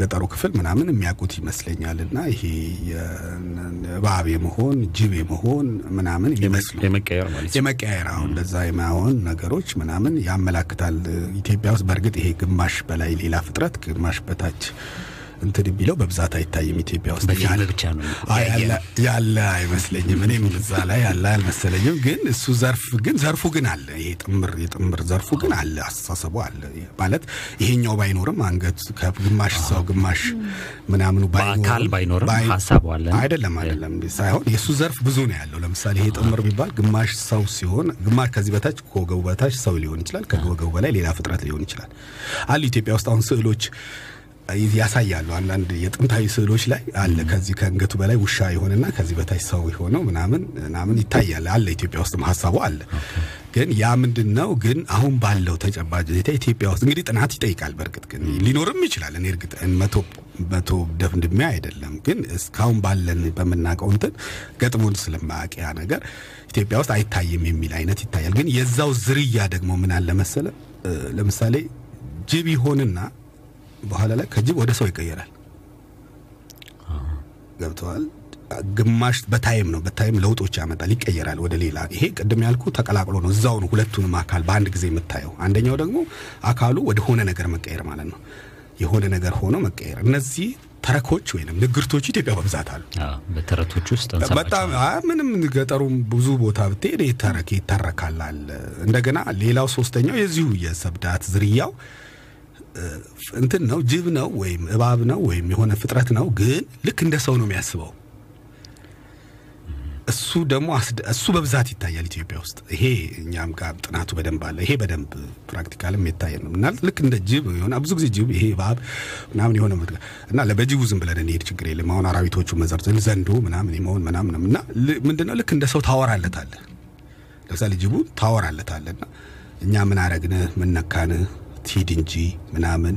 ገጠሩ ክፍል ምናምን የሚያውቁት ይመስለኛል እና ይሄ የእባብ የመሆን ጅብ የመሆን ምናምን ነው። የመቀያየር አሁን እንደዛ የማሆን ነገሮች ምናምን ያመላክታል። ኢትዮጵያ ውስጥ በእርግጥ ይሄ ግማሽ በላይ ሌላ ፍጥረት ግማሽ በታች እንትን የሚለው በብዛት አይታይም። ኢትዮጵያ ውስጥ ብቻ ነው ያለ- አይመስለኝም። እኔም እዛ ላይ ያለ አልመሰለኝም። ግን እሱ ዘርፍ ግን ዘርፉ ግን አለ። ይሄ ጥምር የጥምር ዘርፉ ግን አለ። አስተሳሰቡ አለ ማለት ይሄኛው ባይኖርም አንገት ከግማሽ ሰው ግማሽ ምናምኑ በአካል ባይኖርም ባይ- ሀሳቡ አለ አይደለም አይደለም ሳይሆን የእሱ ዘርፍ ብዙ ነው ያለው። ለምሳሌ ይሄ ጥምር ቢባል ግማሽ ሰው ሲሆን ግማሽ ከዚህ በታች ከወገቡ በታች ሰው ሊሆን ይችላል፣ ከወገቡ በላይ ሌላ ፍጥረት ሊሆን ይችላል አሉ። ኢትዮጵያ ውስጥ አሁን ስዕሎች ያሳያሉ። አንዳንድ የጥንታዊ ስዕሎች ላይ አለ ከዚህ ከአንገቱ በላይ ውሻ የሆነና ከዚህ በታች ሰው የሆነው ምናምን ምናምን ይታያል አለ። ኢትዮጵያ ውስጥ ሀሳቡ አለ። ግን ያ ምንድን ነው ግን አሁን ባለው ተጨባጭ ሁኔታ ኢትዮጵያ ውስጥ እንግዲህ ጥናት ይጠይቃል። በእርግጥ ግን ሊኖርም ይችላል። እኔ እርግጥ መቶ መቶ ደፍንድሜ አይደለም። ግን እስካሁን ባለን በምናውቀው እንትን ገጥሞን ስለማያውቅ ያ ነገር ኢትዮጵያ ውስጥ አይታይም የሚል አይነት ይታያል። ግን የዛው ዝርያ ደግሞ ምን አለ መሰለ ለምሳሌ ጅብ ይሆንና በኋላ ላይ ከጅብ ወደ ሰው ይቀየራል። ገብተዋል። ግማሽ በታይም ነው። በታይም ለውጦች ያመጣል፣ ይቀየራል ወደ ሌላ። ይሄ ቅድም ያልኩ ተቀላቅሎ ነው። እዛው ነው ሁለቱንም አካል በአንድ ጊዜ የምታየው። አንደኛው ደግሞ አካሉ ወደ ሆነ ነገር መቀየር ማለት ነው። የሆነ ነገር ሆኖ መቀየር። እነዚህ ተረኮች ወይም ንግርቶች ኢትዮጵያ በብዛት አሉ። በተረቶች ውስጥ በጣም ምንም ገጠሩም ብዙ ቦታ ብትሄድ ይተረክ ይተረካል አለ። እንደገና ሌላው ሶስተኛው የዚሁ የሰብዳት ዝርያው እንትን ነው ጅብ ነው ወይም እባብ ነው ወይም የሆነ ፍጥረት ነው፣ ግን ልክ እንደ ሰው ነው የሚያስበው። እሱ ደግሞ እሱ በብዛት ይታያል ኢትዮጵያ ውስጥ። ይሄ እኛም ጋር ጥናቱ በደንብ አለ። ይሄ በደንብ ፕራክቲካልም የታየ ነው እና ልክ እንደ ጅብ የሆነ ብዙ ጊዜ ጅብ ይሄ እባብ ምናምን የሆነ እና ለበጅቡ ዝም ብለን እንሄድ ችግር የለም። አሁን አራዊቶቹ መዘርዘን ዘንዶ ምናምን የመሆን ምናምን እና ምንድነው ልክ እንደ ሰው ታወራለታለህ። ለምሳሌ ጅቡ ታወራለታለና እኛ ምን አረግንህ ምን ነካንህ ትሂድ እንጂ ምናምን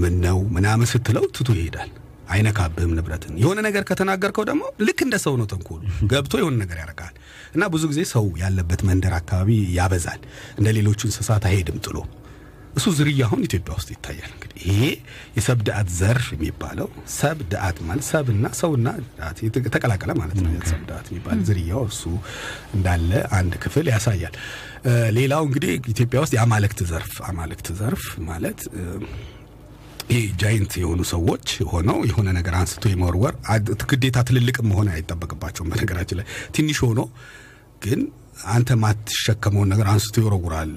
ምን ነው ምናምን ስትለው ትቶ ይሄዳል። አይነካብህም ንብረትን። የሆነ ነገር ከተናገርከው ደግሞ ልክ እንደ ሰው ነው ተንኮሉ። ገብቶ የሆነ ነገር ያደርጋል እና ብዙ ጊዜ ሰው ያለበት መንደር አካባቢ ያበዛል። እንደ ሌሎቹ እንስሳት አይሄድም ጥሎ። እሱ ዝርያ አሁን ኢትዮጵያ ውስጥ ይታያል። እንግዲህ ይሄ የሰብድአት ዘር የሚባለው ሰብድአት ማለት ሰብና ሰውና ዳት የተቀላቀለ ማለት ነው። ሰብድአት የሚባል ዝርያው እሱ እንዳለ አንድ ክፍል ያሳያል። ሌላው እንግዲህ ኢትዮጵያ ውስጥ የአማልክት ዘርፍ አማልክት ዘርፍ ማለት ይህ ጃይንት የሆኑ ሰዎች ሆነው የሆነ ነገር አንስቶ የመወርወር ግዴታ ትልልቅም መሆን አይጠበቅባቸውም። በነገራችን ላይ ትንሽ ሆኖ ግን አንተ ማትሸከመውን ነገር አንስቶ ይወረውራል።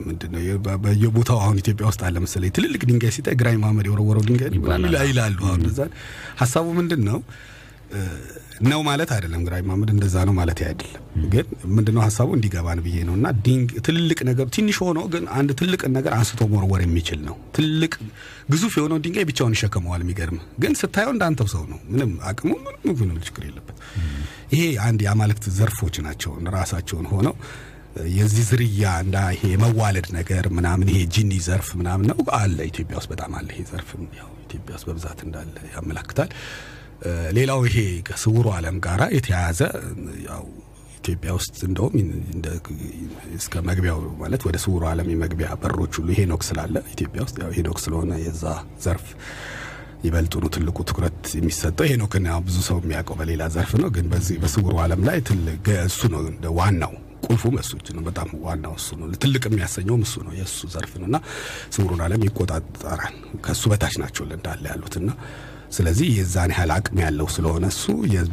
ምንድነው በየቦታው አሁን ኢትዮጵያ ውስጥ አለ መሰለኝ ትልልቅ ድንጋይ ሲታይ ግራኝ መሐመድ የወረወረው ድንጋይ ይላሉ። አሁን እዛ ሀሳቡ ምንድን ነው ነው ማለት አይደለም። ግራኝ መሐመድ እንደዛ ነው ማለት አይደለም። ግን ምንድነው ሀሳቡ እንዲገባን ብዬ ነው። እና ትልልቅ ነገር ትንሽ ሆኖ ግን አንድ ትልቅን ነገር አንስቶ መወርወር የሚችል ነው። ትልቅ ግዙፍ የሆነው ድንጋይ ብቻውን ይሸከመዋል። የሚገርም ግን ስታየው እንዳንተው ሰው ነው። ምንም አቅሙ ምንም ምንም ችግር የለበት። ይሄ አንድ የአማልክት ዘርፎች ናቸው። ራሳቸውን ሆነው የዚህ ዝርያ እንዳ ይሄ የመዋለድ ነገር ምናምን ይሄ ጂኒ ዘርፍ ምናምን ነው አለ ኢትዮጵያ ውስጥ በጣም አለ። ይሄ ዘርፍም ያው ኢትዮጵያ ውስጥ በብዛት እንዳለ ያመላክታል። ሌላው ይሄ ከስውሩ ዓለም ጋራ የተያያዘ ያው ኢትዮጵያ ውስጥ እንደውም እንደ እስከ መግቢያው ማለት ወደ ስውሩ ዓለም የመግቢያ በሮች ሁሉ ሄኖክ ስላለ ኢትዮጵያ ውስጥ ያው ሄኖክ ስለሆነ የዛ ዘርፍ ይበልጡኑ ትልቁ ትኩረት የሚሰጠው ሄኖክን ያው ብዙ ሰው የሚያውቀው በሌላ ዘርፍ ነው። ግን በዚህ በስውሩ ዓለም ላይ ትልቅ እሱ ነው ዋናው ቁልፉ እሱ ነው። በጣም ዋናው እሱ ነው። ትልቅ የሚያሰኘውም እሱ ነው። የእሱ ዘርፍ ነው እና ስውሩን ዓለም ይቆጣጠራል። ከእሱ በታች ናቸው እንዳለ ያሉትና ስለዚህ የዛን ያህል አቅም ያለው ስለሆነ እሱ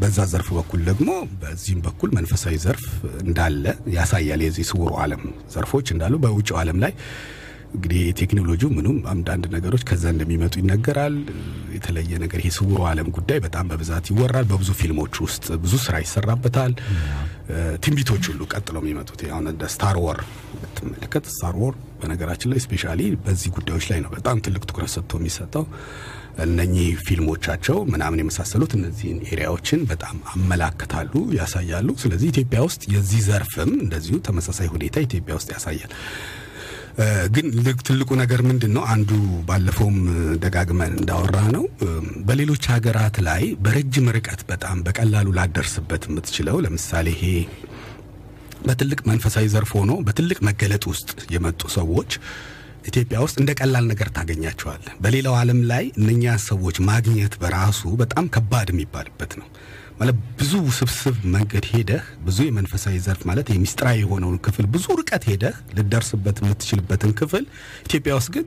በዛ ዘርፍ በኩል ደግሞ በዚህም በኩል መንፈሳዊ ዘርፍ እንዳለ ያሳያል። የዚህ ስውሩ ዓለም ዘርፎች እንዳሉ በውጭው ዓለም ላይ እንግዲህ የቴክኖሎጂው ምኑም አንዳንድ ነገሮች ከዛ እንደሚመጡ ይነገራል። የተለየ ነገር ይሄ ስውሩ ዓለም ጉዳይ በጣም በብዛት ይወራል። በብዙ ፊልሞች ውስጥ ብዙ ስራ ይሰራበታል። ትንቢቶች ሁሉ ቀጥለው የሚመጡት አሁን እንደ ስታር ወር ብትመለከት Star Wars በነገራችን ላይ specially በዚህ ጉዳዮች ላይ ነው በጣም ትልቅ ትኩረት ሰጥቶ የሚሰጠው እነኚህ ፊልሞቻቸው ምናምን የመሳሰሉት እነዚህን area ዎችን በጣም ያመላክታሉ፣ ያሳያሉ። ስለዚህ ኢትዮጵያ ውስጥ የዚህ ዘርፍም እንደዚሁ ተመሳሳይ ሁኔታ ኢትዮጵያ ውስጥ ያሳያል። ግን ትልቁ ነገር ምንድን ነው? አንዱ ባለፈውም ደጋግመን እንዳወራ ነው በሌሎች ሀገራት ላይ በረጅም ርቀት በጣም በቀላሉ ልትደርስበት የምትችለው ለምሳሌ ይሄ በትልቅ መንፈሳዊ ዘርፍ ሆኖ በትልቅ መገለጥ ውስጥ የመጡ ሰዎች ኢትዮጵያ ውስጥ እንደ ቀላል ነገር ታገኛቸዋል። በሌላው ዓለም ላይ እነኛ ሰዎች ማግኘት በራሱ በጣም ከባድ የሚባልበት ነው። ማለት ብዙ ውስብስብ መንገድ ሄደህ ብዙ የመንፈሳዊ ዘርፍ ማለት የሚስጥራዊ የሆነውን ክፍል ብዙ ርቀት ሄደህ ልደርስበት የምትችልበትን ክፍል ኢትዮጵያ ውስጥ ግን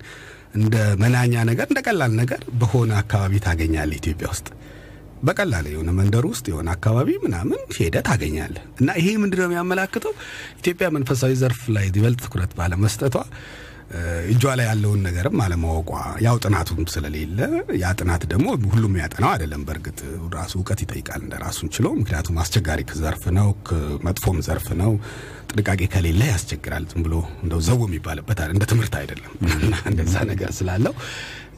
እንደ መናኛ ነገር እንደ ቀላል ነገር በሆነ አካባቢ ታገኛለህ ኢትዮጵያ ውስጥ በቀላል የሆነ መንደር ውስጥ የሆነ አካባቢ ምናምን ሄደ ታገኛለህ። እና ይሄ ምንድነው የሚያመላክተው ኢትዮጵያ መንፈሳዊ ዘርፍ ላይ ይበልጥ ትኩረት ባለመስጠቷ እጇ ላይ ያለውን ነገርም አለማወቋ ያው ጥናቱም ስለሌለ ያ ጥናት ደግሞ ሁሉም ያጠናው አይደለም። በእርግጥ ራሱ እውቀት ይጠይቃል እንደ ራሱን ችሎ። ምክንያቱም አስቸጋሪ ዘርፍ ነው፣ መጥፎም ዘርፍ ነው። ጥንቃቄ ከሌለ ያስቸግራል። ዝም ብሎ እንደው ዘው የሚባልበት እንደ ትምህርት አይደለም። እና እንደዛ ነገር ስላለው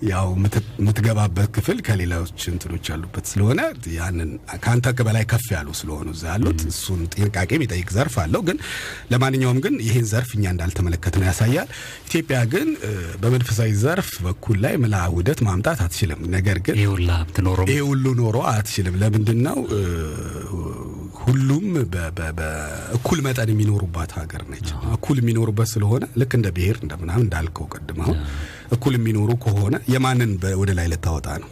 ያው ምት- የምትገባበት ክፍል ከሌሎች እንትኖች ያሉበት ስለሆነ ያንን ከአንተ በላይ ከፍ ያሉ ስለሆኑ እዛ ያሉት እሱን ጥንቃቄ የሚጠይቅ ዘርፍ አለው። ግን ለማንኛውም ግን ይህን ዘርፍ እኛ እንዳልተመለከት ነው ያሳያል። ኢትዮጵያ ግን በመንፈሳዊ ዘርፍ በኩል ላይ ምላ ውህደት ማምጣት አትችልም። ነገር ግን ይህ ሁሉ ኖሮ አትችልም። ለምንድን ነው ሁሉም በእኩል መጠን የሚኖሩባት ሀገር ነች። እኩል የሚኖሩበት ስለሆነ ልክ እንደ ብሔር እንደ ምናምን እንዳልከው አሁን እኩል የሚኖሩ ከሆነ የማንን ወደ ላይ ልታወጣ ነው?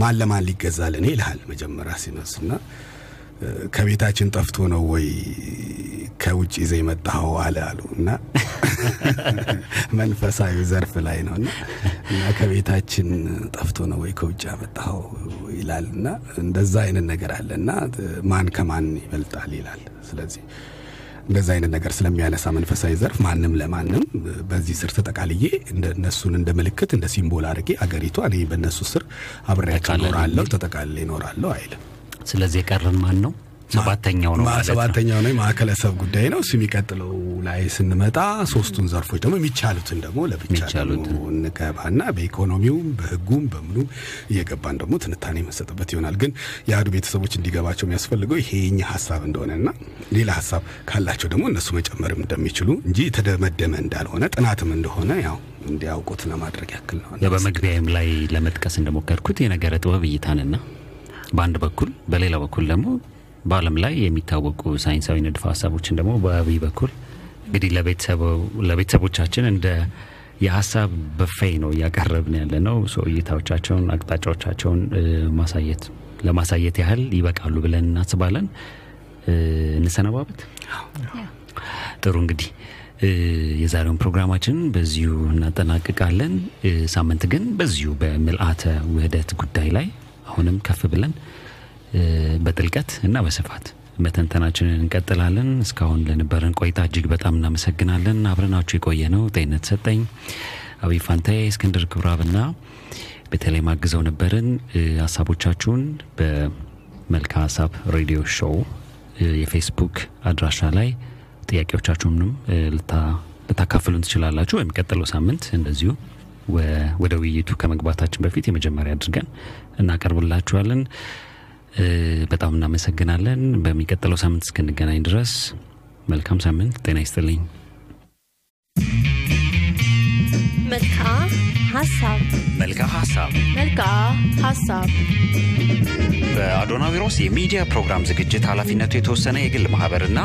ማን ለማን ሊገዛልን ይልሃል? መጀመሪያ ሲነሱና ከቤታችን ጠፍቶ ነው ወይ ከውጭ ይዘ የመጣኸው አለ አሉ እና መንፈሳዊ ዘርፍ ላይ ነው እና ከቤታችን ጠፍቶ ነው ወይ ከውጭ ያመጣኸው ይላል እና እንደዛ አይነት ነገር አለ እና ማን ከማን ይበልጣል ይላል። ስለዚህ እንደዛ አይነት ነገር ስለሚያነሳ መንፈሳዊ ዘርፍ ማንም ለማንም በዚህ ስር ተጠቃልዬ እነሱን እንደ ምልክት እንደ ሲምቦል አድርጌ አገሪቷ እኔ በእነሱ ስር አብሬያቸው እኖራለሁ ተጠቃልሌ እኖራለሁ አይልም። ስለዚህ የቀረን ማን ነው? ሰባተኛው ነው ሰባተኛው ነው የማዕከለ ሰብ ጉዳይ ነው። እሱ የሚቀጥለው ላይ ስንመጣ ሶስቱን ዘርፎች ደግሞ የሚቻሉትን ደግሞ ለብቻ እንገባና በኢኮኖሚውም በሕጉም በምኑ እየገባን ደግሞ ትንታኔ መሰጥበት ይሆናል። ግን የአህዱ ቤተሰቦች እንዲገባቸው የሚያስፈልገው ይሄ የኛ ሀሳብ እንደሆነና ሌላ ሀሳብ ካላቸው ደግሞ እነሱ መጨመርም እንደሚችሉ እንጂ የተደመደመ እንዳልሆነ ጥናትም እንደሆነ ያው እንዲያውቁት ለማድረግ ያክል ነው። በመግቢያም ላይ ለመጥቀስ እንደሞከርኩት የነገረ ጥበብ እይታንና በአንድ በኩል በሌላ በኩል ደግሞ በዓለም ላይ የሚታወቁ ሳይንሳዊ ንድፈ ሀሳቦችን ደግሞ በአብይ በኩል እንግዲህ ለቤተሰቦቻችን እንደ የሀሳብ በፌ ነው እያቀረብን ያለ ነው። ሰው እይታዎቻቸውን፣ አቅጣጫዎቻቸውን ማሳየት ለማሳየት ያህል ይበቃሉ ብለን እናስባለን። እንሰነባበት። ጥሩ እንግዲህ የዛሬውን ፕሮግራማችን በዚሁ እናጠናቅቃለን። ሳምንት ግን በዚሁ በምልአተ ውህደት ጉዳይ ላይ አሁንም ከፍ ብለን በጥልቀት እና በስፋት መተንተናችንን እንቀጥላለን። እስካሁን ለነበረን ቆይታ እጅግ በጣም እናመሰግናለን። አብረናችሁ የቆየ ነው ጤንነት ሰጠኝ፣ አብይ ፋንታዬ፣ እስክንድር ክብራብና በተለይ ማግዘው ነበርን። ሀሳቦቻችሁን በመልካ ሀሳብ ሬዲዮ ሾው የፌስቡክ አድራሻ ላይ ጥያቄዎቻችሁንም ልታካፍሉን ትችላላችሁ። በሚቀጥለው ሳምንት እንደዚሁ ወደ ውይይቱ ከመግባታችን በፊት የመጀመሪያ አድርገን እናቀርብላችኋለን። በጣም እናመሰግናለን። በሚቀጥለው ሳምንት እስክንገናኝ ድረስ መልካም ሳምንት። ጤና ይስጥልኝ። መልክዓ ሀሳብ መልካ ሀሳብ መልክዓ ሀሳብ በአዶናዊሮስ የሚዲያ ፕሮግራም ዝግጅት ኃላፊነቱ የተወሰነ የግል ማህበርና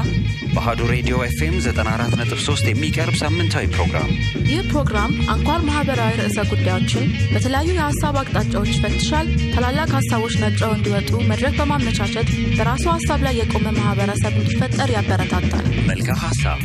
በአሀዱ ሬዲዮ ኤፍኤም 94.3 የሚቀርብ ሳምንታዊ ፕሮግራም ይህ ፕሮግራም አንኳር ማህበራዊ ርዕሰ ጉዳዮችን በተለያዩ የሀሳብ አቅጣጫዎች ይፈትሻል። ታላላቅ ሀሳቦች ነጥረው እንዲወጡ መድረክ በማመቻቸት በራሱ ሀሳብ ላይ የቆመ ማህበረሰብ እንዲፈጠር ያበረታታል። መልካ ሀሳብ